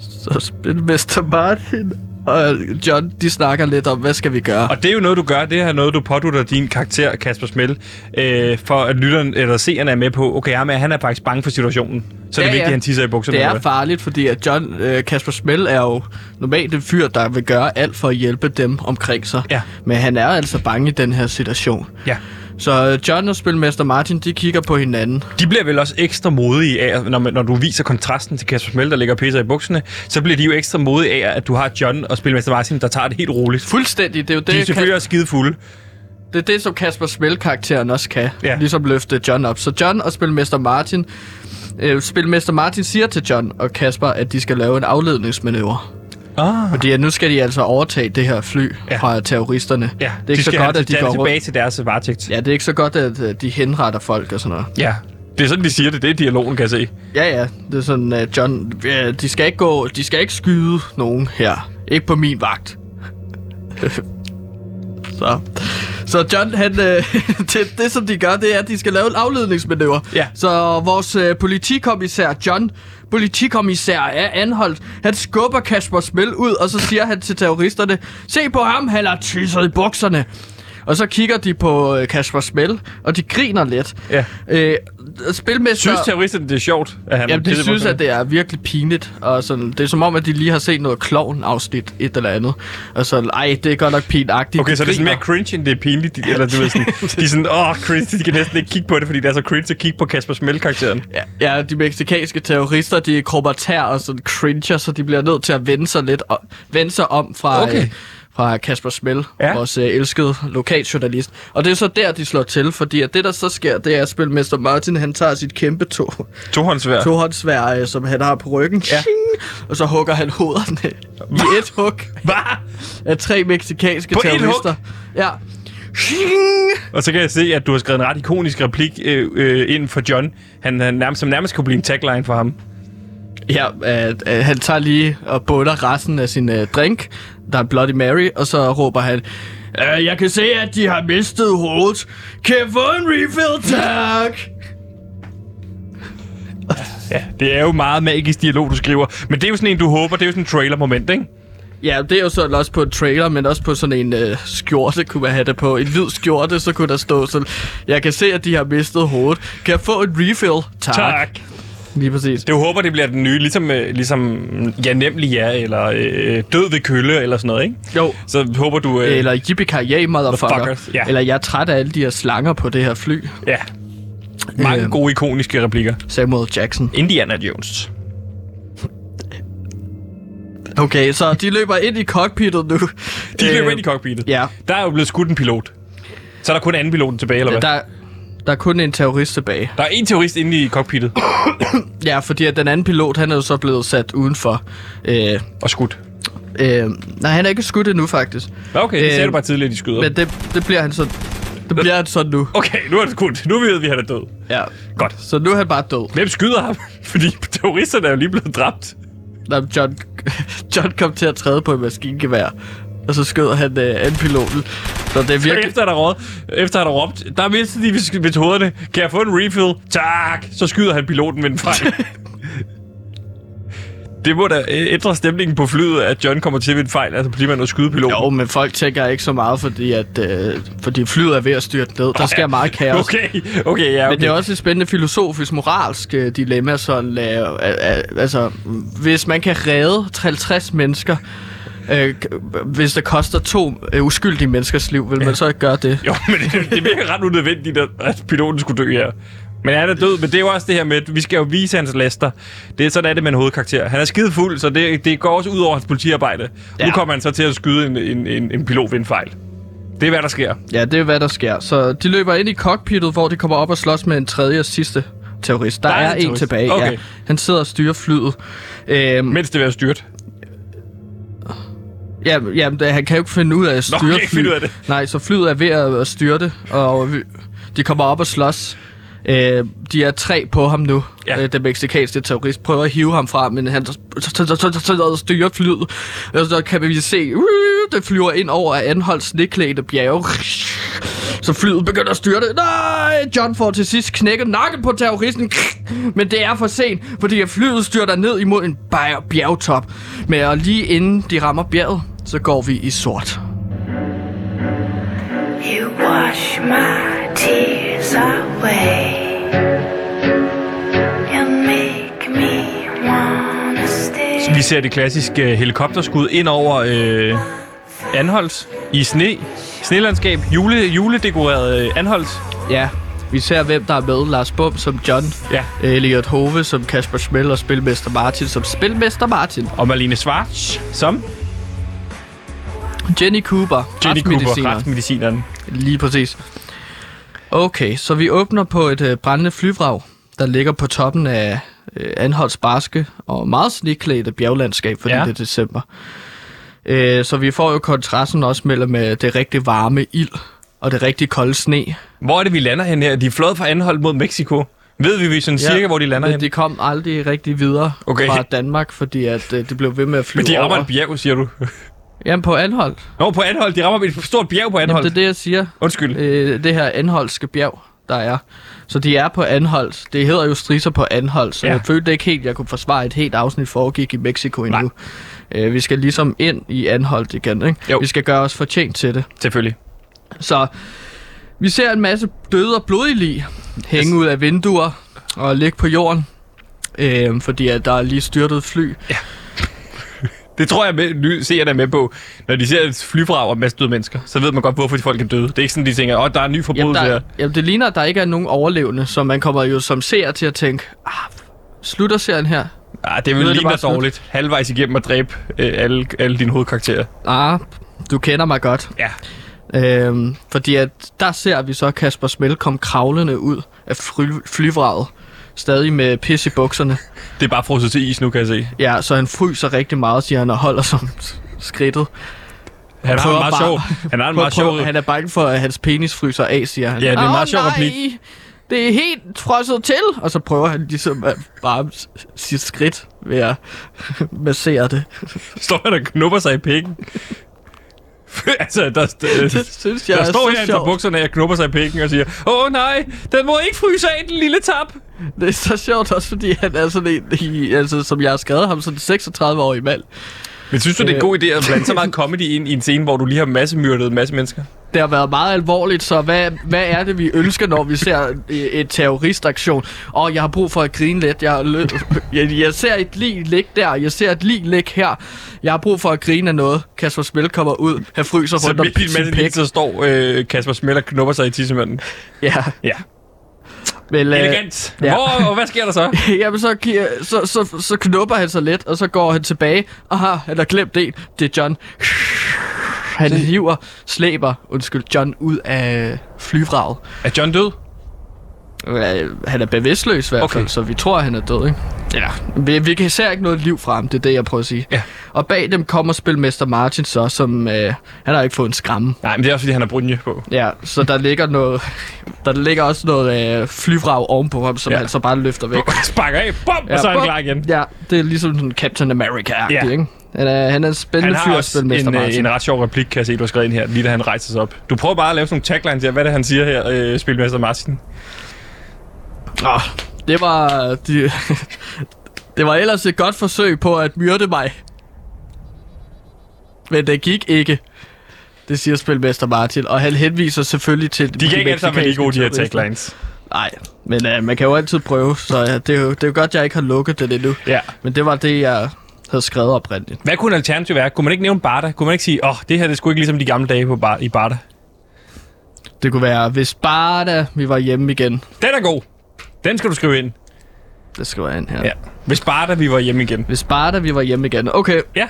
Speaker 2: Så Spilmester Martin og John, de snakker lidt om, hvad skal vi gøre?
Speaker 1: Og det er jo noget, du gør. Det er noget, du pådutter din karakter, Kasper Smell, øh, for at lytteren eller seerne er med på, okay, ham, er- han er faktisk bange for situationen. Så er det
Speaker 2: Ja,
Speaker 1: vigtigt,
Speaker 2: ja.
Speaker 1: at han tisser i bukserne.
Speaker 2: Det er farligt, fordi at John øh, Kasper Smell er jo normalt en fyr, der vil gøre alt for at hjælpe dem omkring sig.
Speaker 1: Ja.
Speaker 2: Men han er altså bange i den her situation.
Speaker 1: Ja.
Speaker 2: Så øh, John og Spilmester Martin, de kigger på hinanden.
Speaker 1: De bliver vel også ekstra modige af, når, man, når du viser kontrasten til Kasper Smell, der ligger pisser i bukserne, så bliver de jo ekstra modige af, at du har John og Spilmester Martin, der tager det helt roligt.
Speaker 2: Fuldstændig, det er jo det,
Speaker 1: De er selvfølgelig også skide fulde.
Speaker 2: Det er det, som Kasper Smell-karakteren også kan.
Speaker 1: Ja.
Speaker 2: Ligesom løfte John op. Så John og Spilmester Martin... Øh, Spilmester Martin siger til John og Kasper, at de skal lave en afledningsmanøvre.
Speaker 1: Ah.
Speaker 2: Fordi at nu skal de altså overtage det her fly
Speaker 1: Ja.
Speaker 2: fra terroristerne.
Speaker 1: Ja,
Speaker 2: det er ikke
Speaker 1: de
Speaker 2: så
Speaker 1: skal
Speaker 2: godt, at de går
Speaker 1: tilbage til deres varetægt.
Speaker 2: Ja, det er ikke så godt, at de henretter folk og sådan noget.
Speaker 1: ja. Det er sådan, de siger det. Det er dialogen, kan jeg se.
Speaker 2: Ja, ja. Det er sådan, at John... Ja, de skal ikke gå... De skal ikke skyde nogen her. Ikke på min vagt. (laughs) så... Så John, han, øh, (laughs) det, det som de gør, det er, at de skal lave en afledningsmanøvre.
Speaker 1: Ja.
Speaker 2: Så vores øh, politikommissær John, politikommissær er anholdt. Han skubber Kasper Smell ud, og så siger han til terroristerne, se på ham, han har tisset i bukserne. Og så kigger de på øh, Kasper Smell, og de griner lidt.
Speaker 1: Ja.
Speaker 2: Øh, spilmester...
Speaker 1: Synes terroristerne, det er sjovt, at han
Speaker 2: Jamen, de synes, at det er virkelig pinligt. Og sådan, det er som om, at de lige har set noget klovn-afsnit, et eller andet. Og så, ej, det er godt nok pinagtigt.
Speaker 1: Okay,
Speaker 2: De
Speaker 1: så det er sådan
Speaker 2: griner.
Speaker 1: mere cringe, end det er pinligt. De, eller du ved sådan, (laughs) de er sådan, åh, oh, cringe, de kan næsten ikke kigge på det, fordi det er så cringe at kigge på Kasper Smell-karakteren.
Speaker 2: Ja, ja, de meksikanske terrorister, de er kromatær og sådan cringer, så de bliver nødt til at vende sig lidt og, vende sig om fra,
Speaker 1: Okay.
Speaker 2: øh, fra Kasper Smell,
Speaker 1: Ja.
Speaker 2: vores øh, elskede lokaljournalist. Og det er så der, de slår til, fordi at det, der så sker, det er, at Spilmester Martin, han tager sit kæmpe to,
Speaker 1: Tohåndsvær.
Speaker 2: tohåndsvær, øh, som han har på ryggen,
Speaker 1: Ja.
Speaker 2: og så hugger han hovederne i et hug.
Speaker 1: Hvad?
Speaker 2: af tre meksikanske
Speaker 1: På
Speaker 2: terrorister. Ja.
Speaker 1: Og så kan jeg se, at du har skrevet en ret ikonisk replik øh, øh, ind for John. Han, han nærmest, som nærmest kunne blive en tagline for ham.
Speaker 2: Ja, at, at han tager lige og bunder resten af sin uh, drink, der er Bloody Mary, og så råber han, "Øh, jeg kan se, at de har mistet hovedet. Kan jeg få en refill, tak?
Speaker 1: Ja, det er jo meget magisk dialog, du skriver. Men det er jo sådan en, du håber, det er jo sådan en trailer-moment, ikke?
Speaker 2: Ja, det er jo sådan også på en trailer, men også på sådan en uh, skjorte, kunne man have det på. En hvid skjorte, så kunne der stå sådan, jeg kan se, at de har mistet hovedet. Kan jeg få en refill, tak?
Speaker 1: Tak.
Speaker 2: Lige præcis.
Speaker 1: Det håber, det bliver den nye, ligesom, øh, ligesom ja, nemlig ja, eller øh, død ved kølle, eller sådan noget, ikke?
Speaker 2: Jo.
Speaker 1: Så håber du... Øh,
Speaker 2: Eller yippee motherfucker.
Speaker 1: Ja.
Speaker 2: Eller jeg er træt af alle de her slanger på det her fly.
Speaker 1: Ja. Mange
Speaker 2: Øh.
Speaker 1: gode, ikoniske replikker.
Speaker 2: Samuel Jackson.
Speaker 1: Indiana Jones.
Speaker 2: Okay, så de løber ind i cockpittet nu.
Speaker 1: De løber ind i cockpittet.
Speaker 2: Ja,
Speaker 1: Der er jo blevet skudt en pilot. Så er der kun anden piloten tilbage, eller hvad? Der,
Speaker 2: der, er kun en terrorist tilbage.
Speaker 1: der er en terrorist inde i cockpittet (coughs)
Speaker 2: Ja, fordi at den anden pilot, han er jo så blevet sat udenfor. Øh,
Speaker 1: og skudt.
Speaker 2: øh, nej, han er ikke skudt endnu, faktisk.
Speaker 1: Nå, Okay, det
Speaker 2: Øh,
Speaker 1: sagde du bare tidligere, de skyder.
Speaker 2: Men det, det bliver han så... Det bliver han så nu.
Speaker 1: Okay, nu er det skudt. Nu ved vi, at han er død.
Speaker 2: Ja.
Speaker 1: Godt.
Speaker 2: Så nu er han bare død.
Speaker 1: Hvem skyder ham? (laughs) Fordi terroristerne er jo lige blevet dræbt.
Speaker 2: Nå, John, (laughs) John kom til at træde på et maskingevær. Og så skød han øh, anden piloten. Så det er virkelig...
Speaker 1: Efter han har råd, efter han har råbt, der er mistet de metoderne. Kan jeg få en refill? Tak! Så skyder han piloten med en fejl. (laughs) det må da øh, ændre stemningen på flyet, at John kommer til ved en fejl, altså fordi man har skyde piloten.
Speaker 2: Jo, men folk tænker ikke så meget, fordi, at, øh, fordi flyet er ved at styrte ned. Der sker meget kaos. (laughs)
Speaker 1: Okay, okay, ja, okay.
Speaker 2: Men det er også et spændende filosofisk, moralsk øh, dilemma, sådan, øh, øh, øh, altså, hvis man kan redde 50 mennesker, øh, hvis det koster to øh, uskyldige menneskers liv, vil ja. man så ikke gøre det?
Speaker 1: Jo, men det, det virker ret unødvendigt, at, at piloten skulle dø her. Men han er død, men det er jo også det her med, at vi skal jo vise hans laster. Det er sådan er det med en hovedkarakter. Han er skide fuld, så det, det går også ud over hans politiarbejde. Ja. Nu kommer han så til at skyde en, en, en, en pilot ved en fejl. Det er, hvad der sker.
Speaker 2: Ja, det er hvad der sker. Så de løber ind i cockpittet, hvor de kommer op og slås med en tredje og sidste terrorist. Der,
Speaker 1: Der er
Speaker 2: er,
Speaker 1: en
Speaker 2: en tilbage,
Speaker 1: Okay.
Speaker 2: ja. Han sidder og styrer flyet. Øhm,
Speaker 1: Mens det er styrt.
Speaker 2: Ja, jamen, det, han kan jo ikke finde ud af at
Speaker 1: Nå,
Speaker 2: styre
Speaker 1: ikke finde ud af det.
Speaker 2: Nej, så flyet er ved at, at styrte, og vi- de kommer op og slås. Øh, de er tre på ham nu.
Speaker 1: Ja.
Speaker 2: Øh, den meksikanske terrorist prøver at hive ham fra, men han styrer flyet. Og så kan vi se, uh, det flyver ind over Anholds sneklædte bjerge. Så flyet begynder at styrte. Nej, John får til sidst knækket nakken på terroristen. Men det er for sent, fordi flyet styrter ned imod en bjerg- bjergtop. Men lige inden de rammer bjerget, så går vi i sort.
Speaker 4: You wash my tears away. You make me wanna stay.
Speaker 1: Vi ser det klassiske øh, helikopterskud ind over øh, Anholdt i sne. Snelandskab. Jule, juledekoreret øh, Anholdt.
Speaker 2: Ja, vi ser, hvem der er med. Lars Bum som John,
Speaker 1: Ja.
Speaker 2: Elliot Hove som Kasper Schmel og Spilmester Martin som Spilmester Martin.
Speaker 1: Og Marlene Schwartz som
Speaker 2: Jenny Cooper,
Speaker 1: Jenny Cooper,
Speaker 2: retsmedicineren. Lige præcis. Okay, så vi åbner på et øh, brændende flyvrag, der ligger på toppen af øh, Anholds barske og meget sneklædte bjerglandskab, fordi
Speaker 1: Ja.
Speaker 2: det er december. Øh, så vi får jo kontrasten også mellem øh, det rigtig varme ild og det rigtig kolde sne.
Speaker 1: Hvor er det, vi lander hen her? De er fløjet fra Anholdt mod Mexico. Ved vi, vi sådan ja. cirka, hvor de lander
Speaker 2: men
Speaker 1: hen?
Speaker 2: de kom aldrig rigtig videre
Speaker 1: Okay.
Speaker 2: fra Danmark, fordi at, øh, de blev ved med at flyve
Speaker 1: Men de rammer
Speaker 2: over.
Speaker 1: et bjerg, siger du?
Speaker 2: Jamen på Anhold.
Speaker 1: Nå, på Anholdt. De rammer et stort bjerg på
Speaker 2: Jamen,
Speaker 1: Anholdt.
Speaker 2: det er det, jeg siger.
Speaker 1: Undskyld.
Speaker 2: øh, det her Anholdske bjerg, der er. Så de er på Anholdt. Det hedder jo strisser på Anholdt, så
Speaker 1: Ja.
Speaker 2: ja. jeg følte ikke helt, at jeg kunne forsvare et helt afsnit foregik i Mexico endnu. Øh, vi skal ligesom ind i Anholdt igen, ikke?
Speaker 1: Jo.
Speaker 2: Vi skal gøre os fortjent til det.
Speaker 1: Selvfølgelig.
Speaker 2: Så vi ser en masse døde og blodige lig hænge ud af vinduer og ligge på jorden. Øh, fordi at der er lige styrtet fly.
Speaker 1: Det tror jeg, med, ny, seerne er med på. Når de ser et flyvrag og en masse døde mennesker, så ved man godt, hvorfor de folk er døde. Det er ikke sådan, de tænker, åh, der er en ny
Speaker 2: Jamen,
Speaker 1: forbrydelse
Speaker 2: der,
Speaker 1: her.
Speaker 2: jamen, det ligner, at der ikke er nogen overlevende, så man kommer jo som seer til at tænke, ah, slutter serien her?
Speaker 1: Ah, det vil
Speaker 2: er
Speaker 1: lige være
Speaker 2: slut.
Speaker 1: dårligt. Halvvejs igennem at dræbe øh, alle, alle dine hovedkarakterer.
Speaker 2: Ah, du kender mig godt.
Speaker 1: Ja.
Speaker 2: Øhm, fordi at der ser vi så Kasper Smell komme kravlende ud af fly, flyvraget. Stadig med pis i bukserne.
Speaker 1: Det er bare frosset til is nu, kan jeg se.
Speaker 2: Ja, så han fryser rigtig meget, siger han, og holder som skridtet.
Speaker 1: Han en
Speaker 2: Prøver
Speaker 1: meget
Speaker 2: bare-
Speaker 1: sjov. Han har en meget sjov.
Speaker 2: han er bange for, at hans penis fryser af, siger han.
Speaker 1: Ja, det er en meget sjov replik.
Speaker 2: Det er helt frosset til. Og så prøver han ligesom at bare sit skridt ved at (laughs) massere det.
Speaker 1: Står han og knupper sig i pikken. (laughs) altså, der, der,
Speaker 2: Det synes jeg
Speaker 1: der
Speaker 2: er
Speaker 1: står her på
Speaker 2: sjovt.
Speaker 1: bukserne og knupper sig i pikken og siger, åh nej, den må ikke fryse af, den lille tap.
Speaker 2: Det er så sjovt også, fordi han er sådan en, i, altså, som jeg har skrevet ham, sådan en 36-årig mand.
Speaker 1: Men synes du, det er en god idé at (laughs) blande så meget comedy ind i en scene, hvor du lige har masse myrdet en masse mennesker?
Speaker 2: Det har været meget alvorligt, så hvad, hvad er det, vi ønsker, når vi ser et, terroristaktion? Og jeg har brug for at grine lidt. Jeg, (laughs) jeg, jeg ser et lig ligge der, jeg ser et lig ligge her. Jeg har brug for at grine af noget. Kasper Spil kommer ud, han fryser rundt om sin pæk.
Speaker 1: så står øh, Kasper Smell og knupper sig i tissemanden.
Speaker 2: Ja,
Speaker 1: Ja,
Speaker 2: vel, øh,
Speaker 1: elegant.
Speaker 2: ja.
Speaker 1: Hvor, og hvad sker der så? (laughs)
Speaker 2: Jamen, så, så, så, så knupper han sig lidt, og så går han tilbage. Aha, han har glemt det. Det er John. Han hiver, slæber, undskyld, John ud af flyvraget.
Speaker 1: Er John død?
Speaker 2: Øh, han er bevidstløs i hvert fald,
Speaker 1: Okay.
Speaker 2: så vi tror, han er død, ikke? Ja. Vi, vi kan ser ikke noget liv fra ham, det er det, jeg prøver at sige.
Speaker 1: Ja.
Speaker 2: Og bag dem kommer spilmester Martin så, som... Øh, han har ikke fået en skræmme.
Speaker 1: Nej, men det er også, fordi han har brunje på.
Speaker 2: Ja, så der ligger noget... Der ligger også noget øh, flyvrag ovenpå ham, som
Speaker 1: Ja.
Speaker 2: ja. han så bare løfter væk. (laughs)
Speaker 1: Sparker af, bum, og så er han
Speaker 2: bum.
Speaker 1: klar igen.
Speaker 2: Ja, det er ligesom sådan Captain America-agtig,
Speaker 1: Ja.
Speaker 2: ikke? Han er, han er en spændende fyr,
Speaker 1: også
Speaker 2: spilmester
Speaker 1: en, øh,
Speaker 2: Martin.
Speaker 1: en ret sjov replik, kan jeg se, du har skrevet ind her, lige da han rejser sig op. Du prøver bare at lave sådan nogle taglines her. Hvad er det, han siger her, øh, Spilmester Martin?
Speaker 2: Åh, det var... Det, (laughs) det var ellers et godt forsøg på at myrde mig. Men det gik ikke. Det siger spilmester Martin, og han henviser selvfølgelig til
Speaker 1: De kan ikke sammen være gode, de her taglines.
Speaker 2: Nej, men uh, man kan jo altid prøve, så ja, det, er jo, det er jo godt, jeg ikke har lukket det endnu.
Speaker 1: Ja.
Speaker 2: Men det var det, jeg havde skrevet oprindeligt.
Speaker 1: Hvad kunne alternativ være? Kunne man ikke nævne Barda? Kunne man ikke sige, åh, oh, det her det er sgu ikke ligesom de gamle dage på bar- i Barda?
Speaker 2: Det kunne være, hvis bare da vi var hjemme igen.
Speaker 1: Den er god. Den skal du skrive ind.
Speaker 2: Det skriver jeg ind her.
Speaker 1: Ja. Hvis bare da vi var hjemme igen.
Speaker 2: Hvis bare da vi var hjemme igen. Okay,
Speaker 1: Ja.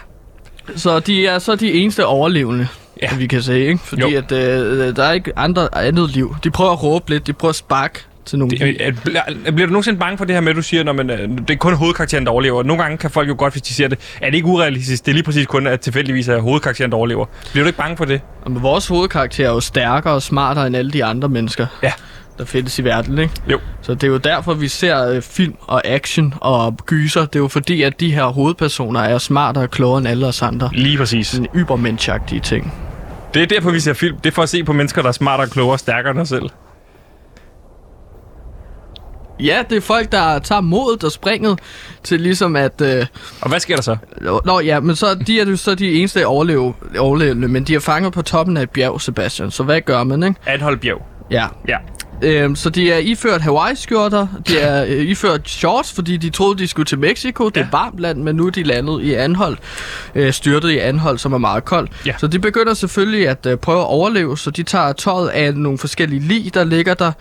Speaker 2: så de er så de eneste overlevende,
Speaker 1: Ja.
Speaker 2: vi kan se, ikke? Fordi
Speaker 1: Jo.
Speaker 2: at, øh, der er ikke andre, andet liv. De prøver at råbe lidt, de prøver at sparke til nogle
Speaker 1: Det, øh, bliver, bliver du nogensinde bange for det her med, at du siger, når man, øh, det er kun hovedkarakteren, der overlever? Nogle gange kan folk jo godt, hvis de siger det, er det ikke urealistisk? Det er lige præcis kun, at tilfældigvis er hovedkarakteren, der overlever. Bliver du ikke bange for det?
Speaker 2: Men vores hovedkarakter er jo stærkere og smartere end alle de andre mennesker,
Speaker 1: Ja.
Speaker 2: Der findes i verden, ikke?
Speaker 1: Jo.
Speaker 2: Så det er jo derfor, vi ser øh, film og action og gyser. Det er jo fordi, at de her hovedpersoner er smartere og klogere end alle os andre.
Speaker 1: Lige præcis.
Speaker 2: Sådan ybermenschagtige ting.
Speaker 1: Det er derfor, vi ser film. Det er for at se på mennesker, der er smartere, klogere og stærkere end os selv.
Speaker 2: Ja, det er folk, der tager modet og springet til ligesom at... Øh,
Speaker 1: Og hvad sker der så?
Speaker 2: Nå ja, men så de er jo så de eneste overleve, overlevende, men de er fanget på toppen af et bjerg, Sebastian. Så hvad gør man, ikke?
Speaker 1: Anhold bjerg.
Speaker 2: Ja.
Speaker 1: Ja.
Speaker 2: Øhm, så de er iført Hawaii-skjorter, de er (laughs) øh, iført shorts, fordi de troede, de skulle til Mexico. Det er
Speaker 1: Ja.
Speaker 2: varmt land, men nu er de landet i Anhold, øh, styrtet i Anhold, som er meget koldt.
Speaker 1: Ja.
Speaker 2: Så de begynder selvfølgelig at øh, prøve at overleve, så de tager tøjet af nogle forskellige lig, der ligger der,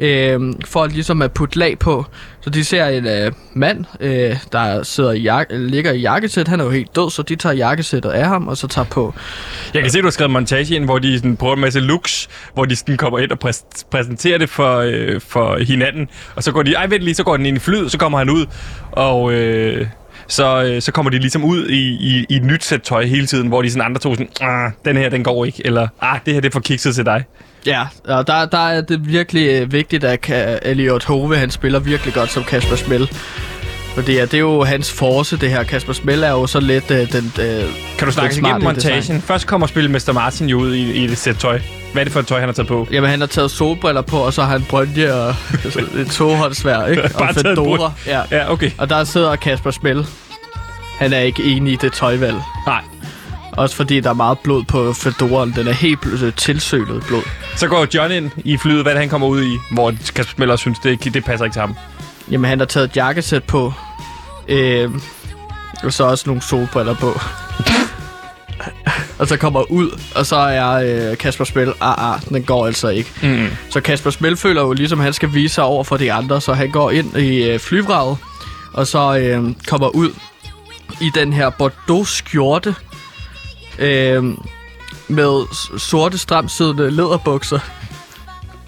Speaker 2: øh, for ligesom at putte lag på. Så de ser en øh, mand, øh, der sidder i jak- ligger i jakkesæt. Han er jo helt død, så de tager jakkesættet af ham, og så tager på.
Speaker 1: Jeg kan se, du har skrevet montage ind, hvor de sådan prøver en masse looks, hvor de sådan kommer ind og præs- præsenterer det for, øh, for hinanden. Og så går de, ej vent lige, så går den ind i flyet, så kommer han ud, og øh, så, øh, så kommer de ligesom ud i, i, i et nyt sæt tøj hele tiden, hvor de sådan andre to sådan, ah, den her, den går ikke, eller ah, det her, det er for kikset til dig.
Speaker 2: Ja, og der, der er det virkelig øh, vigtigt, at Elliot Hove, han spiller virkelig godt som Kasper Smell. Fordi ja, det er jo hans force, det her. Kasper Smell er jo så lidt øh, den... Øh,
Speaker 1: Kan du snakke igennem montagen?
Speaker 2: design.
Speaker 1: Først kommer Spillemester Martin jo ud i, i et sæt tøj. Hvad er det for et tøj, han har taget på?
Speaker 2: Jamen, han har taget solbriller på, og så har han brønje og (laughs) et toholdsvær, ikke?
Speaker 1: Bare
Speaker 2: og fedora. Ja.
Speaker 1: Ja, okay.
Speaker 2: Og der sidder Kasper Smell. Han er ikke enig i det tøjvalg.
Speaker 1: Nej.
Speaker 2: Også fordi der er meget blod på fedoren. Den er helt bl- øh, tilsølet blod.
Speaker 1: Så går John ind i flyet, hvad han kommer ud i, hvor Kasper Smeller synes, det, det passer ikke til ham.
Speaker 2: Jamen, han har taget et jakkesæt på. Øh, og så også nogle solbriller på. og så kommer ud, og så er øh, Kasper Spil, ah, ah, den går altså ikke.
Speaker 1: Mm.
Speaker 2: Så Kasper Spil føler jo ligesom, han skal vise sig over for de andre, så han går ind i øh, flyvraget, og så øh, kommer ud i den her Bordeaux skjorte, øh, med sorte stramsiddende læderbukser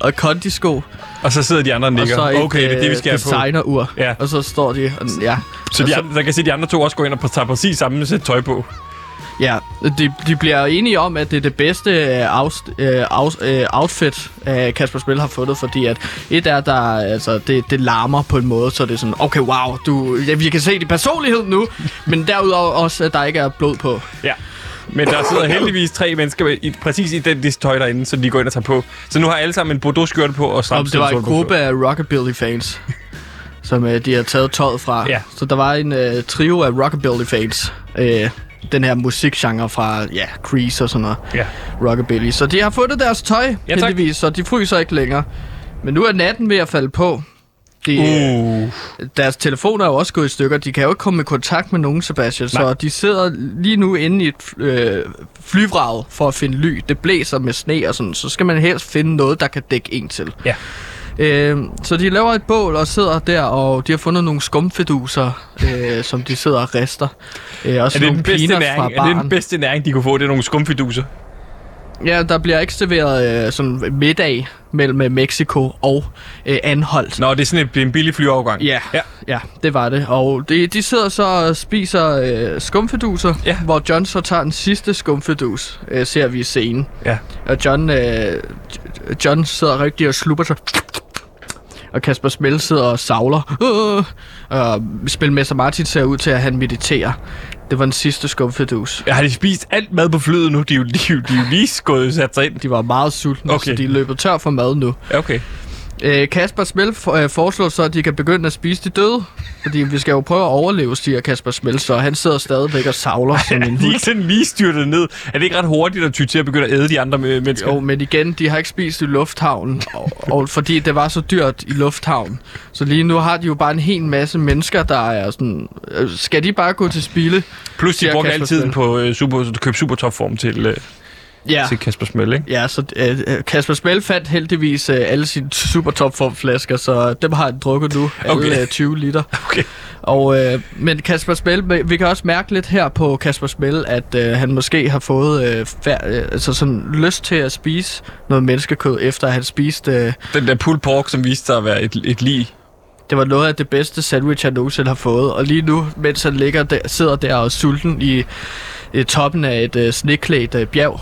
Speaker 2: og kondisko,
Speaker 1: Og så sidder de andre og
Speaker 2: og
Speaker 1: nikker.
Speaker 2: så et
Speaker 1: okay, det er det, vi
Speaker 2: øh,
Speaker 1: skal have på.
Speaker 2: designerur.
Speaker 1: Ja.
Speaker 2: Og så står de, og- ja,
Speaker 1: Så de
Speaker 2: Og så-
Speaker 1: andre, der kan se, at de andre to også går ind og tager præcis samme sæt tøj på.
Speaker 2: Ja, de, de bliver enige om, at det er det bedste øh, aus, øh, aus, øh, outfit, øh, Kasper Spil har fundet, fordi at et er, der altså, det, det larmer på en måde, så det er sådan, okay, wow, du, ja, vi kan se din personlighed nu, men derudover også, at der ikke er blod på.
Speaker 1: Ja. Men der sidder heldigvis tre mennesker med i, præcis identisk tøj derinde, så de går ind og tager på. Så nu har alle sammen en Bordeaux skjorte på og stramt
Speaker 2: det var en gruppe af Rockabilly-fans, (laughs) som øh, de har taget tøjet fra.
Speaker 1: Ja.
Speaker 2: Så der var en øh, trio af Rockabilly-fans. Øh, den her musikgenre fra, ja, Crease og sådan noget.
Speaker 1: Ja.
Speaker 2: Rockabilly. Så de har fundet deres tøj,
Speaker 1: Ja, tak.
Speaker 2: heldigvis, så de fryser ikke længere. Men nu er natten ved at falde på. De,
Speaker 1: Uh.
Speaker 2: Deres telefoner er jo også gået i stykker. De kan jo ikke komme i kontakt med nogen, Sebastian.
Speaker 1: Nej.
Speaker 2: Så de sidder lige nu inde i et øh, flyvrag for at finde ly. Det blæser med sne og sådan. Så skal man helst finde noget, der kan dække en til.
Speaker 1: Ja.
Speaker 2: Øh, så de laver et bål og sidder der, og de har fundet nogle skumfiduser, øh, som de sidder og rister. Øh, også
Speaker 1: Er det,
Speaker 2: nogle
Speaker 1: den bedste næring?
Speaker 2: fra
Speaker 1: er det den bedste næring, de kunne få? Det er nogle skumfiduser.
Speaker 2: Ja, der bliver ikke serveret øh, sådan middag mellem øh, Mexico og øh, Anholdt.
Speaker 1: Nå, det er sådan en, en billig flyafgang.
Speaker 2: Ja,
Speaker 1: ja.
Speaker 2: ja, det var det. Og de, de sidder så og spiser øh, skumfiduser,
Speaker 1: Ja.
Speaker 2: hvor John så tager den sidste skumfidus, øh, ser vi i scenen.
Speaker 1: Ja.
Speaker 2: Og John, øh, John sidder rigtig og slupper sig. Og Kasper Smell sidder og savler. Øh, og Spilmester Martin ser ud til, at han mediterer. Det var den sidste skumfidus.
Speaker 1: Har de spist alt mad på flyet nu? De er jo, de, de er jo lige gået sat sig ind.
Speaker 2: De var meget sultne,
Speaker 1: Okay.
Speaker 2: så de er løbet tør for mad nu.
Speaker 1: Ja, Okay.
Speaker 2: Øh, Kasper Smell for, øh, foreslår så, at de kan begynde at spise de døde. Fordi vi skal jo prøve at overleve, siger Kasper Smell, så han sidder stadigvæk og savler som en (laughs)
Speaker 1: De er
Speaker 2: hund.
Speaker 1: ikke sådan lige styrtet ned. Er det ikke ret hurtigt at ty til at begynde at æde de andre øh, mennesker?
Speaker 2: Jo, men igen, de har ikke spist i lufthavnen, og, og fordi det var så dyrt i lufthavnen. Så lige nu har de jo bare en hel masse mennesker, der er sådan... øh, Skal de bare gå til spilde?
Speaker 1: Plus de
Speaker 2: siger
Speaker 1: brugte
Speaker 2: Kasper
Speaker 1: al tiden
Speaker 2: Smell.
Speaker 1: på øh, super, at købe supertopform til, øh,
Speaker 2: Ja.
Speaker 1: til Kasper Smell, ikke?
Speaker 2: Ja, så øh, øh, Kasper Smell fandt heldigvis øh, alle sine super flasker, så dem har han drukket nu. Alle
Speaker 1: Okay.
Speaker 2: øh, 20 liter. (laughs)
Speaker 1: Okay.
Speaker 2: Og, øh, men Kasper Smell, vi- kan også mærke lidt her på Kasper Smell, at øh, han måske har fået øh, fær, øh, altså sådan lyst til at spise noget menneskekød, efter at han spiste... Øh,
Speaker 1: Den der pulled pork, som viste sig at være et, et lig.
Speaker 2: det var noget af det bedste sandwich, han nogensinde har fået. Og lige nu, mens han ligger der, sidder der og er sulten i, i toppen af et øh, sneklædt øh, bjerg,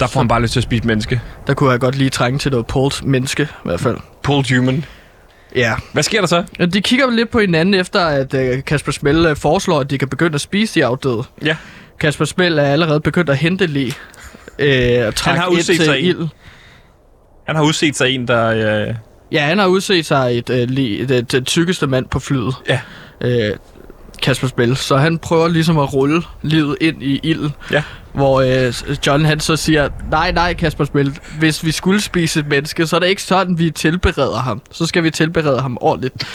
Speaker 1: Der får han bare lyst til at spise menneske.
Speaker 2: der kunne jeg godt lige trænge til noget pulled menneske, i hvert fald.
Speaker 1: Pulled human.
Speaker 2: Ja.
Speaker 1: Hvad sker der så?
Speaker 2: Ja, De kigger lidt på hinanden efter, at øh, Kasper Smell øh, foreslår, at de kan begynde at spise de afdøde.
Speaker 1: Ja.
Speaker 2: Kasper Smell er allerede begyndt at hente lige. Øh, og trække
Speaker 1: har udset sig en.
Speaker 2: ild.
Speaker 1: Han har udset sig en, der, øh,
Speaker 2: Ja, han har udset sig et, øh, li- et, et, et tykkeste mand på flyet.
Speaker 1: Ja.
Speaker 2: Øh, Kasper Spil. Så han prøver ligesom at rulle livet ind i ilden.
Speaker 1: Ja.
Speaker 2: Hvor øh, John han så siger, nej, nej Kasper Spil, hvis vi skulle spise et menneske, så er det ikke sådan, vi tilbereder ham. Så skal vi tilberede ham ordentligt.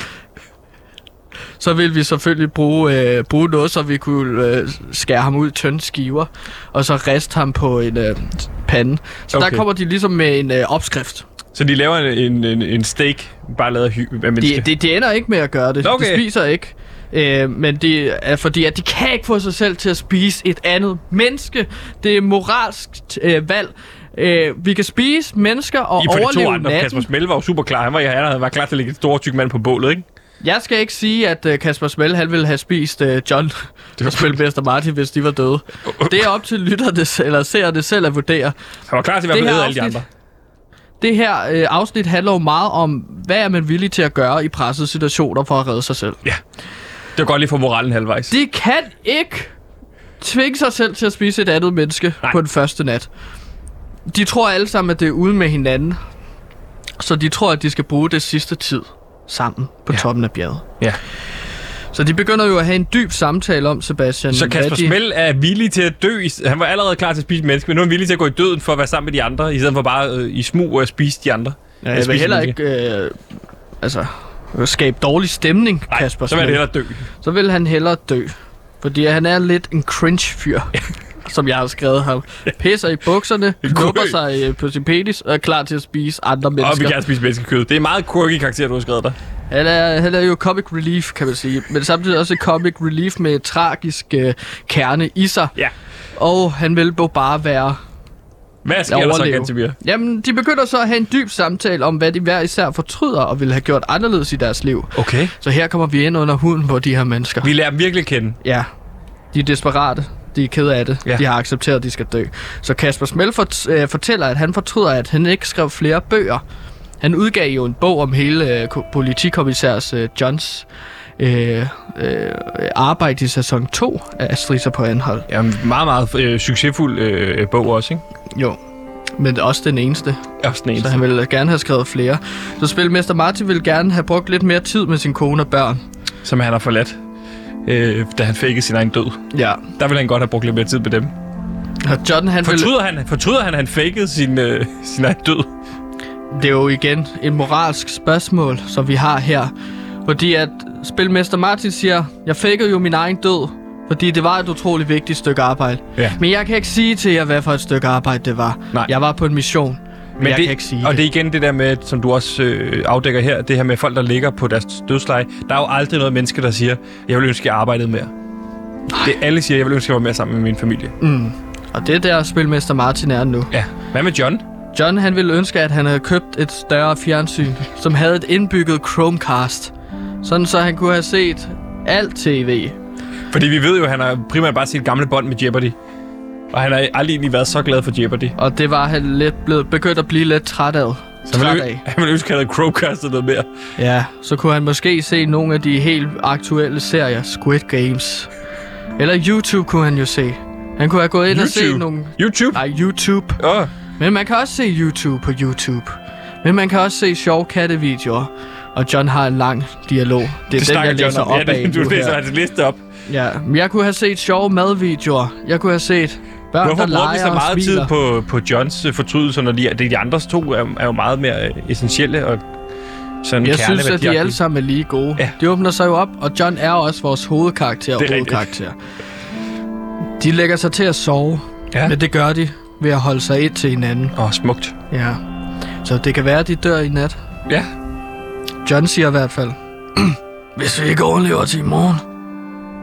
Speaker 2: Så vil vi selvfølgelig bruge, øh, bruge noget, så vi kunne øh, skære ham ud i tynde skiver, og så riste ham på en øh, pande. Så okay. Der kommer de ligesom med en øh, opskrift.
Speaker 1: Så de laver en, en, en steak, bare lavet af, mennesker?
Speaker 2: De, de, de ender ikke med at gøre det.
Speaker 1: Okay.
Speaker 2: De spiser ikke. Øh, men det er fordi, at de kan ikke få sig selv til at spise et andet menneske. Det er moralsk øh, valg. Øh, vi kan spise mennesker og
Speaker 1: I for de to
Speaker 2: overleve
Speaker 1: andre. Kasper. Smell var jo super klar. Han var, han var klar til at lægge et stort tyk mand på bålet, ikke?
Speaker 2: Jeg skal ikke sige, at øh, Kasper Smell han ville have spist øh, John (laughs) og Spilmester Martin, hvis de var døde. Det er op til lytterne eller seerne selv at vurdere.
Speaker 1: Han var klar til at
Speaker 2: Det
Speaker 1: være med alle de andre.
Speaker 2: Det her øh, afsnit handler jo meget om, hvad er man villig til at gøre i pressede situationer for at redde sig selv.
Speaker 1: Det var godt lige for moralen halvvejs.
Speaker 2: De kan ikke tvinge sig selv til at spise et andet menneske
Speaker 1: Nej.
Speaker 2: På den første nat. De tror alle sammen, at det er ude med hinanden. Så de tror, at de skal bruge det sidste tid sammen på
Speaker 1: Ja.
Speaker 2: toppen af bjerget.
Speaker 1: Ja.
Speaker 2: Så de begynder jo at have en dyb samtale om, Sebastian.
Speaker 1: Så Kasper
Speaker 2: de...
Speaker 1: Smell er villig til at dø. Han var allerede klar til at spise menneske, men nu er han villig til at gå i døden for at være sammen med de andre, i stedet for bare øh, i smug at spise de andre.
Speaker 2: Ja,
Speaker 1: at
Speaker 2: jeg vil heller ikke øh, altså, skabe dårlig stemning,
Speaker 1: Nej,
Speaker 2: Kasper
Speaker 1: så vil han hellere dø.
Speaker 2: Så vil han hellere dø. Fordi han er lidt en cringe-fyr, (laughs) som jeg har skrevet ham. Pisser i bukserne, knupper sig øh, på sin penis og er klar til at spise andre
Speaker 1: Og vi
Speaker 2: mennesker.
Speaker 1: kan spise menneskekød. Det er en meget quirky karakter, du har skrevet der.
Speaker 2: Han er, han er jo comic relief, kan man sige. Men samtidig også et comic relief med tragisk øh, kerne i sig.
Speaker 1: Ja.
Speaker 2: Og han vil jo bare være...
Speaker 1: Hvad sker der så,
Speaker 2: overleve.
Speaker 1: Gantemir?
Speaker 2: Jamen, de begynder så at have en dyb samtale om, hvad de hver især fortryder og ville have gjort anderledes i deres liv.
Speaker 1: Okay.
Speaker 2: Så her kommer vi ind under huden på de her mennesker.
Speaker 1: Vi lærer dem virkelig kende.
Speaker 2: Ja, de er desperate. De er kede af det.
Speaker 1: Ja.
Speaker 2: De har accepteret, at de skal dø. Så Kasper Smell fort, øh, fortæller, at han fortryder, at han ikke skrev flere bøger. Han udgav jo en bog om hele øh, ko- politikommissærs øh, Johns øh, øh, arbejde i sæson 2 af Striser på anhold.
Speaker 1: Ja, meget, meget øh, succesfuld øh, bog også, ikke?
Speaker 2: Jo. Men også den eneste.
Speaker 1: Også den
Speaker 2: Så
Speaker 1: eneste.
Speaker 2: han ville gerne have skrevet flere. Så Spilmester Martin ville gerne have brugt lidt mere tid med sin kone og børn.
Speaker 1: Som han har forladt, øh, da han fik sin egen død.
Speaker 2: Ja.
Speaker 1: Der ville han godt have brugt lidt mere tid med dem.
Speaker 2: Og John, han ville...
Speaker 1: Fortryder han, fortryder han, at han fakede sin, øh, sin egen død?
Speaker 2: Det er jo igen et moralsk spørgsmål, som vi har her. Fordi at Spilmester Martin siger, jeg fakede jo min egen død, fordi det var et utroligt vigtigt stykke arbejde.
Speaker 1: Ja.
Speaker 2: Men jeg kan ikke sige til jer, hvad for et stykke arbejde det var.
Speaker 1: Nej.
Speaker 2: Jeg var på en mission, men, jeg
Speaker 1: det,
Speaker 2: kan ikke sige
Speaker 1: Og
Speaker 2: det.
Speaker 1: det er igen det der med, som du også øh, afdækker her, det her med folk, der ligger på deres dødsleje. Der er jo aldrig noget menneske, der siger, jeg vil ønske, jeg arbejdede mere. Det alle siger, jeg vil ønske, jeg var mere sammen med min familie.
Speaker 2: Mm. Og det er der, Spilmester Martin er nu.
Speaker 1: Ja. Hvad med John?
Speaker 2: John han ville ønske, at han havde købt et større fjernsyn, som havde et indbygget Chromecast. Sådan så han kunne have set alt tv.
Speaker 1: Fordi vi ved jo, at han har primært bare set gamle bånd med Jeopardy. Og han har aldrig egentlig været så glad for Jeopardy.
Speaker 2: Og det var han lidt blevet, begyndt at blive lidt træt af.
Speaker 1: Så han ville, (laughs) han ville ønske, at han havde Chromecastet noget mere.
Speaker 2: Ja, så kunne han måske se nogle af de helt aktuelle serier, Squid Games. Eller YouTube kunne han jo se. Han kunne have gået ind og set
Speaker 1: YouTube?
Speaker 2: nogle...
Speaker 1: YouTube?
Speaker 2: Nej, YouTube.
Speaker 1: Oh,
Speaker 2: Men man kan også se YouTube på YouTube. Men man kan også se sjove kattevideoer. Og John har en lang dialog. Det er
Speaker 1: det
Speaker 2: den, jeg læser
Speaker 1: John
Speaker 2: op.
Speaker 1: Ja,
Speaker 2: af
Speaker 1: det, du
Speaker 2: nu
Speaker 1: læser hans liste op.
Speaker 2: Ja, men jeg kunne have set sjove madvideoer. Jeg kunne have set børn,
Speaker 1: Hvorfor
Speaker 2: der
Speaker 1: bruger vi så meget tid på, på Johns øh, fortrydelser, når de, de, de andres to er, er jo meget mere øh, essentielle og sådan
Speaker 2: Jeg synes, at de
Speaker 1: kerneværdiagtige?
Speaker 2: alle sammen er lige gode.
Speaker 1: Ja.
Speaker 2: De åbner sig jo op, og John er også vores hovedkarakter og
Speaker 1: er rigtigt.
Speaker 2: hovedkarakter. De lægger sig til at sove,
Speaker 1: Ja.
Speaker 2: men det gør de ved at holde sig ind til hinanden.
Speaker 1: Åh, smukt.
Speaker 2: Ja. Så det kan være, at de dør i nat.
Speaker 1: Ja.
Speaker 2: John siger i hvert fald. (clears throat) Hvis vi ikke overlever til i morgen,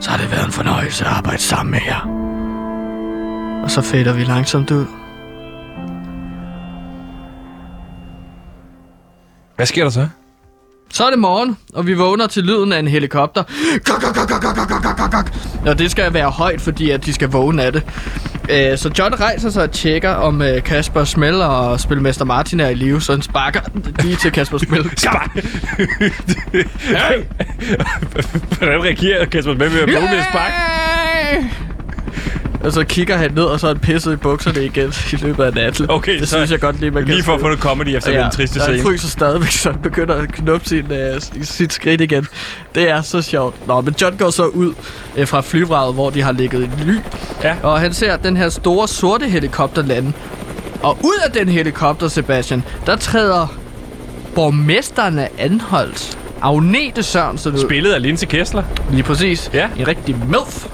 Speaker 2: så har det været en fornøjelse at arbejde sammen med jer. Og så fader vi langsomt ud.
Speaker 1: Hvad sker der så?
Speaker 2: Så er det morgen, og vi vågner til lyden af en helikopter. Kok, kok, kok, kok, kok, kok, kok, kok. Og det skal være højt, fordi at de skal vågne af det. Øh, Så John rejser sig og tjekker, om øh, Kasper Smell og Spilmester Martin er i live, så han sparker lige til Kasper Smell. (laughs)
Speaker 1: Spark! Hvordan reagerer Kasper med ved at bruge med spark?
Speaker 2: Og så kigger han ned, og så er han pisset i bukserne igen i løbet af natten.
Speaker 1: Okay,
Speaker 2: det
Speaker 1: så
Speaker 2: synes jeg godt lige, man kan
Speaker 1: Lige for at få noget comedy efter ja, den triste
Speaker 2: og han
Speaker 1: scene.
Speaker 2: fryser stadigvæk, så han begynder at knuppe sin, uh, sit skridt igen. Det er så sjovt. Nå, men John går så ud uh, fra flyvraget, hvor de har ligget i ly.
Speaker 1: Ja.
Speaker 2: Og han ser den her store sorte helikopter lande. Og ud af den helikopter, Sebastian, der træder borgmesteren af Anholdt. Agnete Sørensen ud.
Speaker 1: Spillet af Linse Kessler.
Speaker 2: Lige præcis.
Speaker 1: Ja.
Speaker 2: En rigtig milf.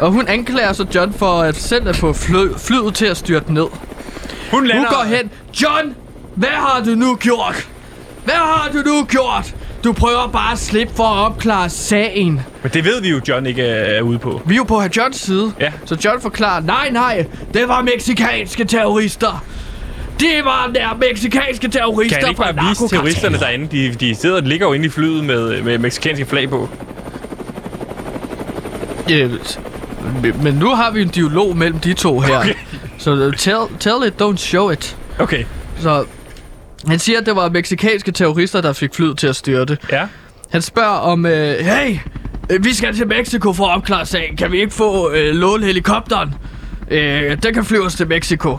Speaker 2: Og hun anklager så John for at selv at få fly, flyet til at styrte ned.
Speaker 1: Hun
Speaker 2: Hun
Speaker 1: lander...
Speaker 2: går hen. John, hvad har du nu gjort? Hvad har du nu gjort? Du prøver bare at slippe for at opklare sagen.
Speaker 1: Men det ved vi jo, John ikke er, er ude på.
Speaker 2: Vi er jo på Johns side.
Speaker 1: Ja.
Speaker 2: Så John forklarer, nej, nej, det var meksikanske terrorister. Det var der meksikanske terrorister
Speaker 1: Kan ikke
Speaker 2: fra
Speaker 1: bare vise terroristerne derinde? De, de sidder, ligger jo inde i flyet med, med meksikanske flag på.
Speaker 2: Ja, men- nu har vi en dialog mellem de to her.
Speaker 1: Okay.
Speaker 2: Så uh, tell, tell it, don't show it.
Speaker 1: Okay.
Speaker 2: Så han siger, at det var meksikanske terrorister, der fik flyet til at styrte.
Speaker 1: Ja.
Speaker 2: Han spørger om, øh, hey, øh, vi skal til Mexico for at opklare sagen. Kan vi ikke få øh, låne helikopteren? Øh, den kan flyve os til Mexico.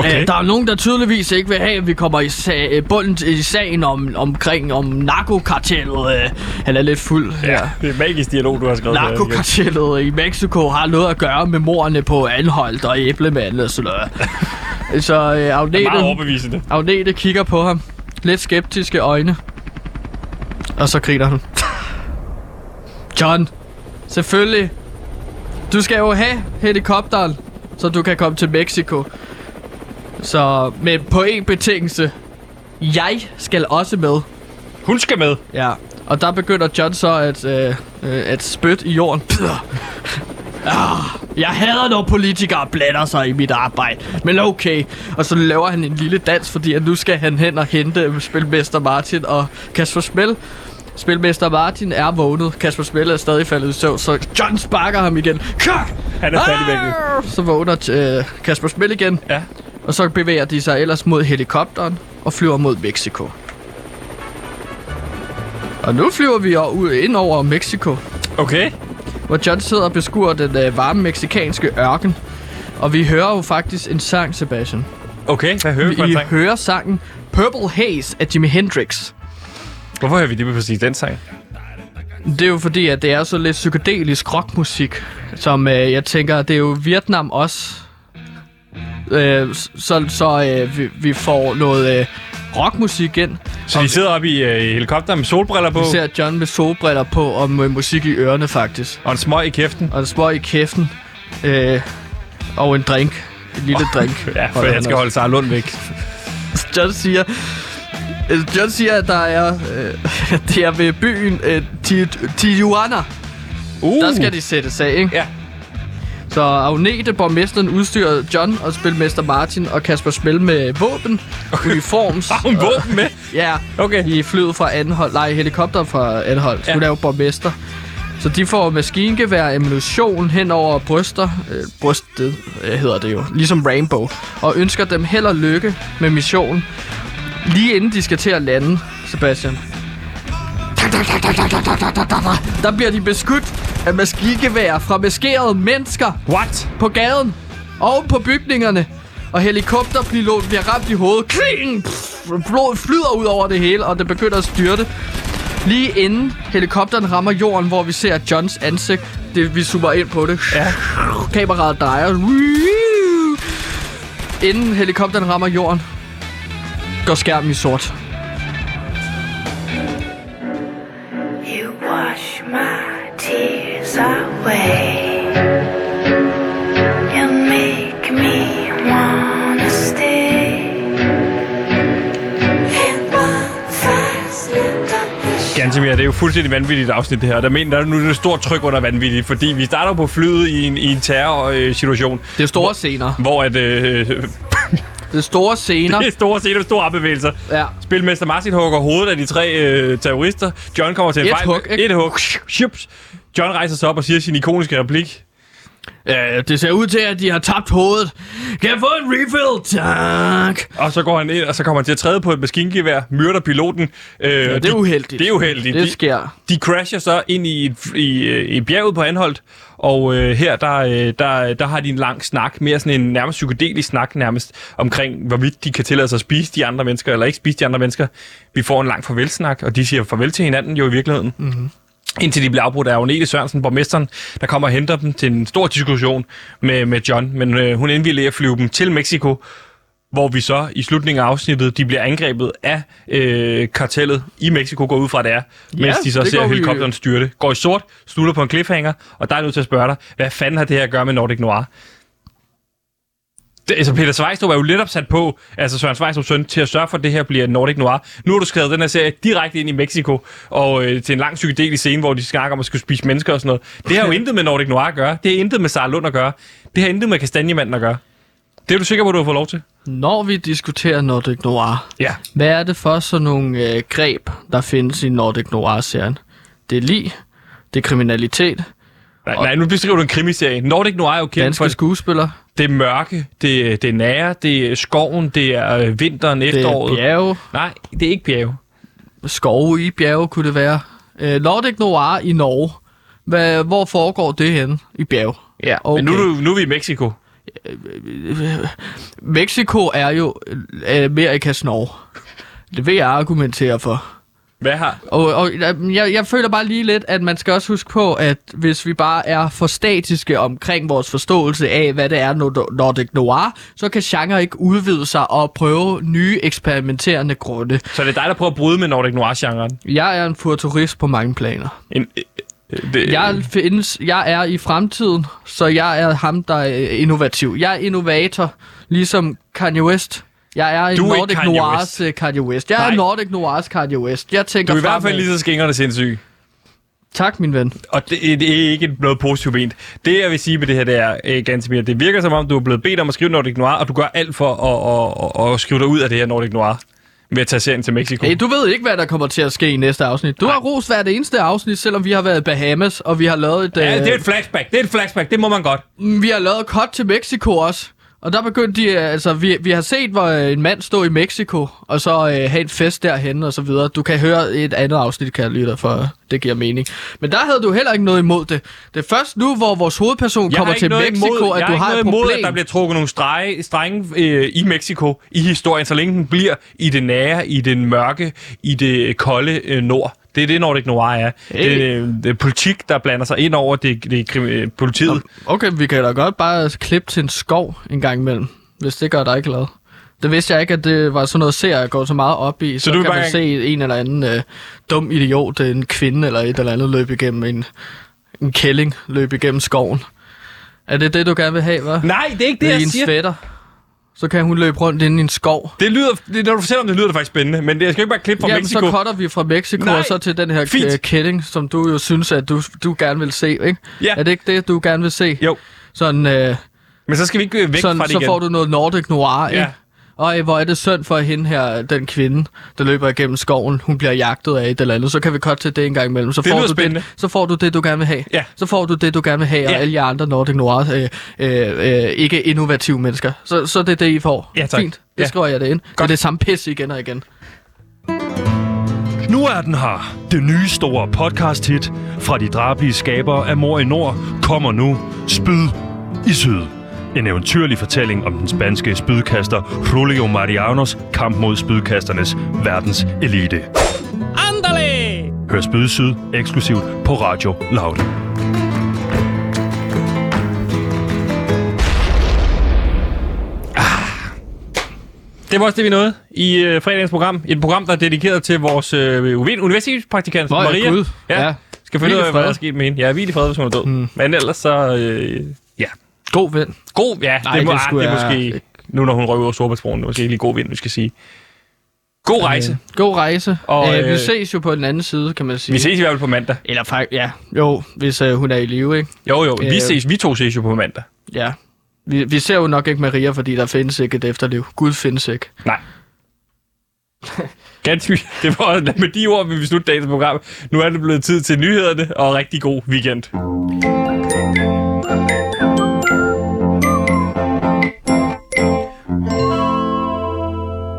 Speaker 1: Okay.
Speaker 2: Øh, der er nogen, der tydeligvis ikke vil have, at vi kommer i sag, øh, bunden i sagen om, omkring om narkokartellet. Øh, han er lidt fuld her.
Speaker 1: Ja, det er magisk dialog, du har skrevet.
Speaker 2: Narkokartellet i Mexico har noget at gøre med morerne på Anholdt og Æblemand og sådan noget. (laughs) Så øh, Agnete. Agnete kigger på ham. Lidt skeptiske øjne. Og så griner hun. John, selvfølgelig. Du skal jo have helikopteren, så du kan komme til Mexico. Så, men på en betingelse. Jeg skal også med.
Speaker 1: Hun skal med.
Speaker 2: Ja, og der begynder John så at, øh, øh, at spytte i jorden. (laughs) Ah, jeg hader, når politikere blander sig i mit arbejde. Men okay. Og så laver han en lille dans, fordi at nu skal han hen og hente Spilmester Martin og Kasper Smell. Spilmester Martin er vågnet. Kasper Smell er stadig faldet i søvn, så John sparker ham igen. Kak!
Speaker 1: Han er stadig væk.
Speaker 2: Ah! Så vågner øh, Kasper Smell igen.
Speaker 1: Ja.
Speaker 2: Og så bevæger de sig ellers mod helikopteren og flyver mod Mexico. Og nu flyver vi ud ind over Mexico,
Speaker 1: Okay.
Speaker 2: hvor John sidder og beskuer den øh, varme meksikanske ørken. Og vi hører jo faktisk en sang, Sebastian.
Speaker 1: Okay, hvad hører vi for en
Speaker 2: Vi
Speaker 1: sang?
Speaker 2: hører sangen Purple Haze af Jimi Hendrix.
Speaker 1: Hvorfor hører vi lige præcis den sang?
Speaker 2: Det er jo fordi, at det er så lidt psykedelisk rockmusik, som øh, jeg tænker, det er jo Vietnam også. Øh, så så øh, vi, vi får noget øh, rockmusik ind.
Speaker 1: Så de sidder oppe i øh, helikopteren med solbriller på,
Speaker 2: Vi ser John med solbriller på og med musik i ørerne faktisk.
Speaker 1: og en smøg i kæften.
Speaker 2: Og en smøg i kæften. Øh, og en drink. En lille (laughs) drink.
Speaker 1: Ja, for jeg skal holde Sara Lund væk. (laughs)
Speaker 2: John siger... øh, John siger, at der er... Øh, (laughs) det er ved byen øh, Ti- Tijuana.
Speaker 1: Uh.
Speaker 2: Der skal de sættes af, ikke?
Speaker 1: Ja.
Speaker 2: Så Agnete, borgmesteren, udstyrer John og spilmester Martin og Kasper Smell med våben, uniforms.
Speaker 1: Har hun våben med?
Speaker 2: Ja,
Speaker 1: Okay.
Speaker 2: i flyet fra Anhold. Nej, helikopter fra Anhold.
Speaker 1: Ja.
Speaker 2: Hun er jo borgmester. Så de får maskingevær, ammunition hen over bryster, øh, brystet øh, hedder det jo, ligesom Rainbow, og ønsker dem held og lykke med missionen, lige inden de skal til at lande, Sebastian. Der bliver de beskudt af maskingevær fra maskerede mennesker
Speaker 1: What?
Speaker 2: på gaden og på bygningerne. Og helikopter bliver, ramt i hovedet. Kling! Blod flyder ud over det hele, og det begynder at styrte. Lige inden helikopteren rammer jorden, hvor vi ser Johns ansigt. Det, vi zoomer ind på det.
Speaker 1: Ja.
Speaker 2: Kameraet drejer. Inden helikopteren rammer jorden, går skærmen i sort.
Speaker 1: Gantemir, det er jo fuldstændig vanvittigt afsnit det her. Der mener, der er nu et stort tryk under vanvittigt, fordi vi starter på flyet i en, i en terrorsituation,
Speaker 2: Det er store scener.
Speaker 1: hvor at, øh,
Speaker 2: Det er store scener. (laughs)
Speaker 1: det er store scener med store opbevægelser.
Speaker 2: Ja.
Speaker 1: Spilmester Martin hugger hovedet af de tre øh, terrorister. John kommer til en
Speaker 2: Et
Speaker 1: fejl.
Speaker 2: hug, ikke?
Speaker 1: Et hug. Shups. John rejser sig op og siger sin ikoniske replik.
Speaker 2: Øh, det ser ud til, at de har tabt hovedet. Kan jeg få en refill? Tak.
Speaker 1: Og så går han ind, og så kommer han til at træde på et maskingevær, myrder piloten. Øh,
Speaker 2: Ja, det er uheldigt.
Speaker 1: Det er uheldigt.
Speaker 2: Det
Speaker 1: De-
Speaker 2: sker.
Speaker 1: De crasher så ind i, et, i, i bjerget på Anholdt, og øh, her der, øh, der, der har de en lang snak, mere sådan en nærmest psykedelisk snak nærmest, omkring hvorvidt de kan tillade sig at spise de andre mennesker, eller ikke spise de andre mennesker. Vi får en lang farvelsnak, og de siger farvel til hinanden jo i virkeligheden. Mm-hmm. Indtil de bliver afbrudt af Agnete Sørensen, borgmesteren, der kommer og henter dem til en stor diskussion med, med John. Men øh, hun indvilliger at flyve dem til Mexico, hvor vi så i slutningen af afsnittet, de bliver angrebet af øh, kartellet i Mexico, går ud fra det er, ja, mens de så ser
Speaker 2: går vi-
Speaker 1: helikopteren styrte. Går i sort, slutter på en cliffhanger, og der er nødt til at spørge dig, hvad fanden har det her at gøre med Nordic Noir? Det, altså Peter Svejstrup er jo lidt opsat på, altså Søren Svejstrups søn, til at sørge for, at det her bliver Nordic Noir. Nu har du skrevet den her serie direkte ind i Mexico, og øh, til en lang psykedelisk scene, hvor de snakker om at skulle spise mennesker og sådan noget. Det har jo intet med Nordic Noir at gøre. Det har intet med Sara Lund at gøre. Det har intet med Kastanjemanden at gøre. Det er du sikker på, du har fået lov til?
Speaker 2: Når vi diskuterer Nordic Noir,
Speaker 1: Ja.
Speaker 2: hvad er det for sådan nogle øh, greb, der findes i Nordic Noir-serien? Det er lig, det er kriminalitet,
Speaker 1: Nej, nej, nu beskriver du en krimiserie. Nordic Noir er jo kendt for,
Speaker 2: danske skuespillere,
Speaker 1: det er mørke, det, er- det er nære, det er skoven, det er øh, vinteren,
Speaker 2: det
Speaker 1: efteråret.
Speaker 2: er bjerge,
Speaker 1: Nej, det er ikke bjerge.
Speaker 2: skove i bjerge kunne det være. Øh, Nordic Noir i Norge, hvad, hvor foregår det henne? I bjerge.
Speaker 1: Ja,
Speaker 2: Okay.
Speaker 1: men nu, er nu er vi i Mexico.
Speaker 2: Mexico er jo øh, Amerikas Norge. Det vil jeg argumentere for.
Speaker 1: Hvad har...
Speaker 2: Og, og jeg, jeg føler bare lige lidt, at man skal også huske på, at hvis vi bare er for statiske omkring vores forståelse af, hvad det er Nord- Nordic Noir, så kan genre ikke udvide sig og prøve nye eksperimenterende grunde.
Speaker 1: Så det er dig, der prøver at bryde med Nordic Noir-genren?
Speaker 2: Jeg er en futurist på mange planer.
Speaker 1: En, øh, det,
Speaker 2: Jeg, findes, jeg er i fremtiden, så jeg er ham, der er innovativ. Jeg er innovator, ligesom Kanye West. Jeg er
Speaker 1: Du er
Speaker 2: Nordic
Speaker 1: Kanye
Speaker 2: Noirs øh, Kanye West. Jeg
Speaker 1: Nej.
Speaker 2: er Nordic Noirs Kanye West. Jeg tænker
Speaker 1: du er i hvert fald lige så skængerne sindssyg.
Speaker 2: Tak, min ven.
Speaker 1: Og det, det er ikke noget positivt ment. Det, jeg vil sige med det her, det er, øh, Gansimir, det virker som om, du er blevet bedt om at skrive Nordic Noir, og du gør alt for at, at, at, at skrive dig ud af det her Nordic Noir ved at tage serien til Mexico.
Speaker 2: Hey, du ved ikke, hvad der kommer til at ske i næste afsnit. Du har ros hver det eneste afsnit, selvom vi har været i Bahamas, og vi har lavet et,
Speaker 1: Ja,
Speaker 2: øh,
Speaker 1: det er et flashback. Det er et flashback. Det må man godt.
Speaker 2: vi har lavet cut til Mexico også. Og der begyndte de, øh, altså vi, vi har set, hvor øh, en mand stod i Mexico, og så øh, have en fest derhen og så videre. Du kan høre et andet afsnit, kan jeg lytte for det giver mening. Men der havde du heller ikke noget imod det. Det er først nu, hvor vores hovedperson
Speaker 1: Jeg
Speaker 2: kommer til Mexico,
Speaker 1: imod,
Speaker 2: at du har et
Speaker 1: noget imod,
Speaker 2: problem.
Speaker 1: at der bliver trukket nogle strege, strenge øh, i Mexico i historien, så længe den bliver i det nære, i den mørke, i det kolde øh, nord. Det er det, Nordic Noir er.
Speaker 2: Hey.
Speaker 1: Det, er det er politik, der blander sig ind over det, det er krim- øh, politiet.
Speaker 2: Okay, vi kan da godt bare klippe til en skov en gang imellem, hvis det gør dig ikke glad. Det vidste jeg ikke, at det var sådan noget serie, jeg går så meget op i. Så, så
Speaker 1: du
Speaker 2: kan man se en eller anden øh, dum idiot, en kvinde eller et eller andet løbe igennem en, en kælling, løbe igennem skoven. Er det det, du gerne vil have, hva'?
Speaker 1: Nej, det er ikke det,
Speaker 2: Med
Speaker 1: jeg
Speaker 2: en
Speaker 1: siger.
Speaker 2: svætter. Så kan hun løbe rundt inde i en skov.
Speaker 1: Det lyder, det, når du fortæller om det, lyder det faktisk spændende, men det, jeg skal ikke bare klippe fra
Speaker 2: Jamen,
Speaker 1: Mexico.
Speaker 2: så cutter vi fra Mexico
Speaker 1: Nej,
Speaker 2: og så til den her
Speaker 1: fint.
Speaker 2: k- kælling, som du jo synes, at du, du gerne vil se, ikke?
Speaker 1: Ja.
Speaker 2: Er det ikke det, du gerne vil se?
Speaker 1: Jo,
Speaker 2: Sådan, øh,
Speaker 1: men så skal vi ikke øh, væk
Speaker 2: sådan
Speaker 1: fra det
Speaker 2: så
Speaker 1: igen.
Speaker 2: får du noget Nordic Noir, ikke?
Speaker 1: Ja.
Speaker 2: Og hvor er det synd for hende her, den kvinde, der løber igennem skoven. Hun bliver jagtet af et eller andet. Så kan vi godt til det en gang imellem. Så
Speaker 1: Det
Speaker 2: får du
Speaker 1: spændende.
Speaker 2: det, så får du det, du gerne vil have.
Speaker 1: Ja.
Speaker 2: Så får du det, du gerne vil have, og
Speaker 1: Ja.
Speaker 2: alle jer andre Nordic Noir, øh, øh, øh, ikke innovative mennesker. Så, så det er det, I får.
Speaker 1: Ja, tak.
Speaker 2: Fint. Det
Speaker 1: Ja.
Speaker 2: skriver jeg det ind. Det er det samme pis igen og igen.
Speaker 6: Nu er den her. Det nye store podcast-hit fra de drabelige skabere af Mor i Nord kommer nu. Spyd i Syd. En eventyrlig fortælling om den spanske spydkaster Julio Marianos kamp mod spydkasternes verdens elite. Andale! Hør Spyd Syd eksklusivt på Radio Loud.
Speaker 1: Det var også det, vi nåede i øh, fredagens program. Et program, der er dedikeret til vores øh, universitetspraktikant,
Speaker 2: Nå
Speaker 1: Maria.
Speaker 2: Gud.
Speaker 1: Ja.
Speaker 2: Ja.
Speaker 1: Skal finde ud af, hvad der er sket med hende. Ja, hvil i fred, hvis hun er død. Hmm. Men ellers så... Øh, ja.
Speaker 2: God ven.
Speaker 1: God, ja.
Speaker 2: Nej,
Speaker 1: det, må,
Speaker 2: det
Speaker 1: det,
Speaker 2: skulle
Speaker 1: det er måske... Nu når hun røg ud af Storbritannien, det er måske ikke lige god vind, vi skal sige. God rejse.
Speaker 2: Øh, god rejse.
Speaker 1: Og,
Speaker 2: Og, øh,
Speaker 1: øh,
Speaker 2: vi ses jo på den anden side, kan man sige.
Speaker 1: Vi ses i hvert fald på mandag.
Speaker 2: Eller faktisk, ja. Jo, hvis øh, hun er i live, ikke?
Speaker 1: Jo, jo. Vi,
Speaker 2: Øh.
Speaker 1: ses, vi to ses jo på mandag.
Speaker 2: Ja. Vi, vi ser jo nok ikke Maria, fordi der findes ikke et efterliv. Gud findes ikke.
Speaker 1: Nej. (laughs) Ganske, det var med de ord, vi vil slutte dagens program. Nu er det blevet tid til nyhederne, og rigtig god weekend.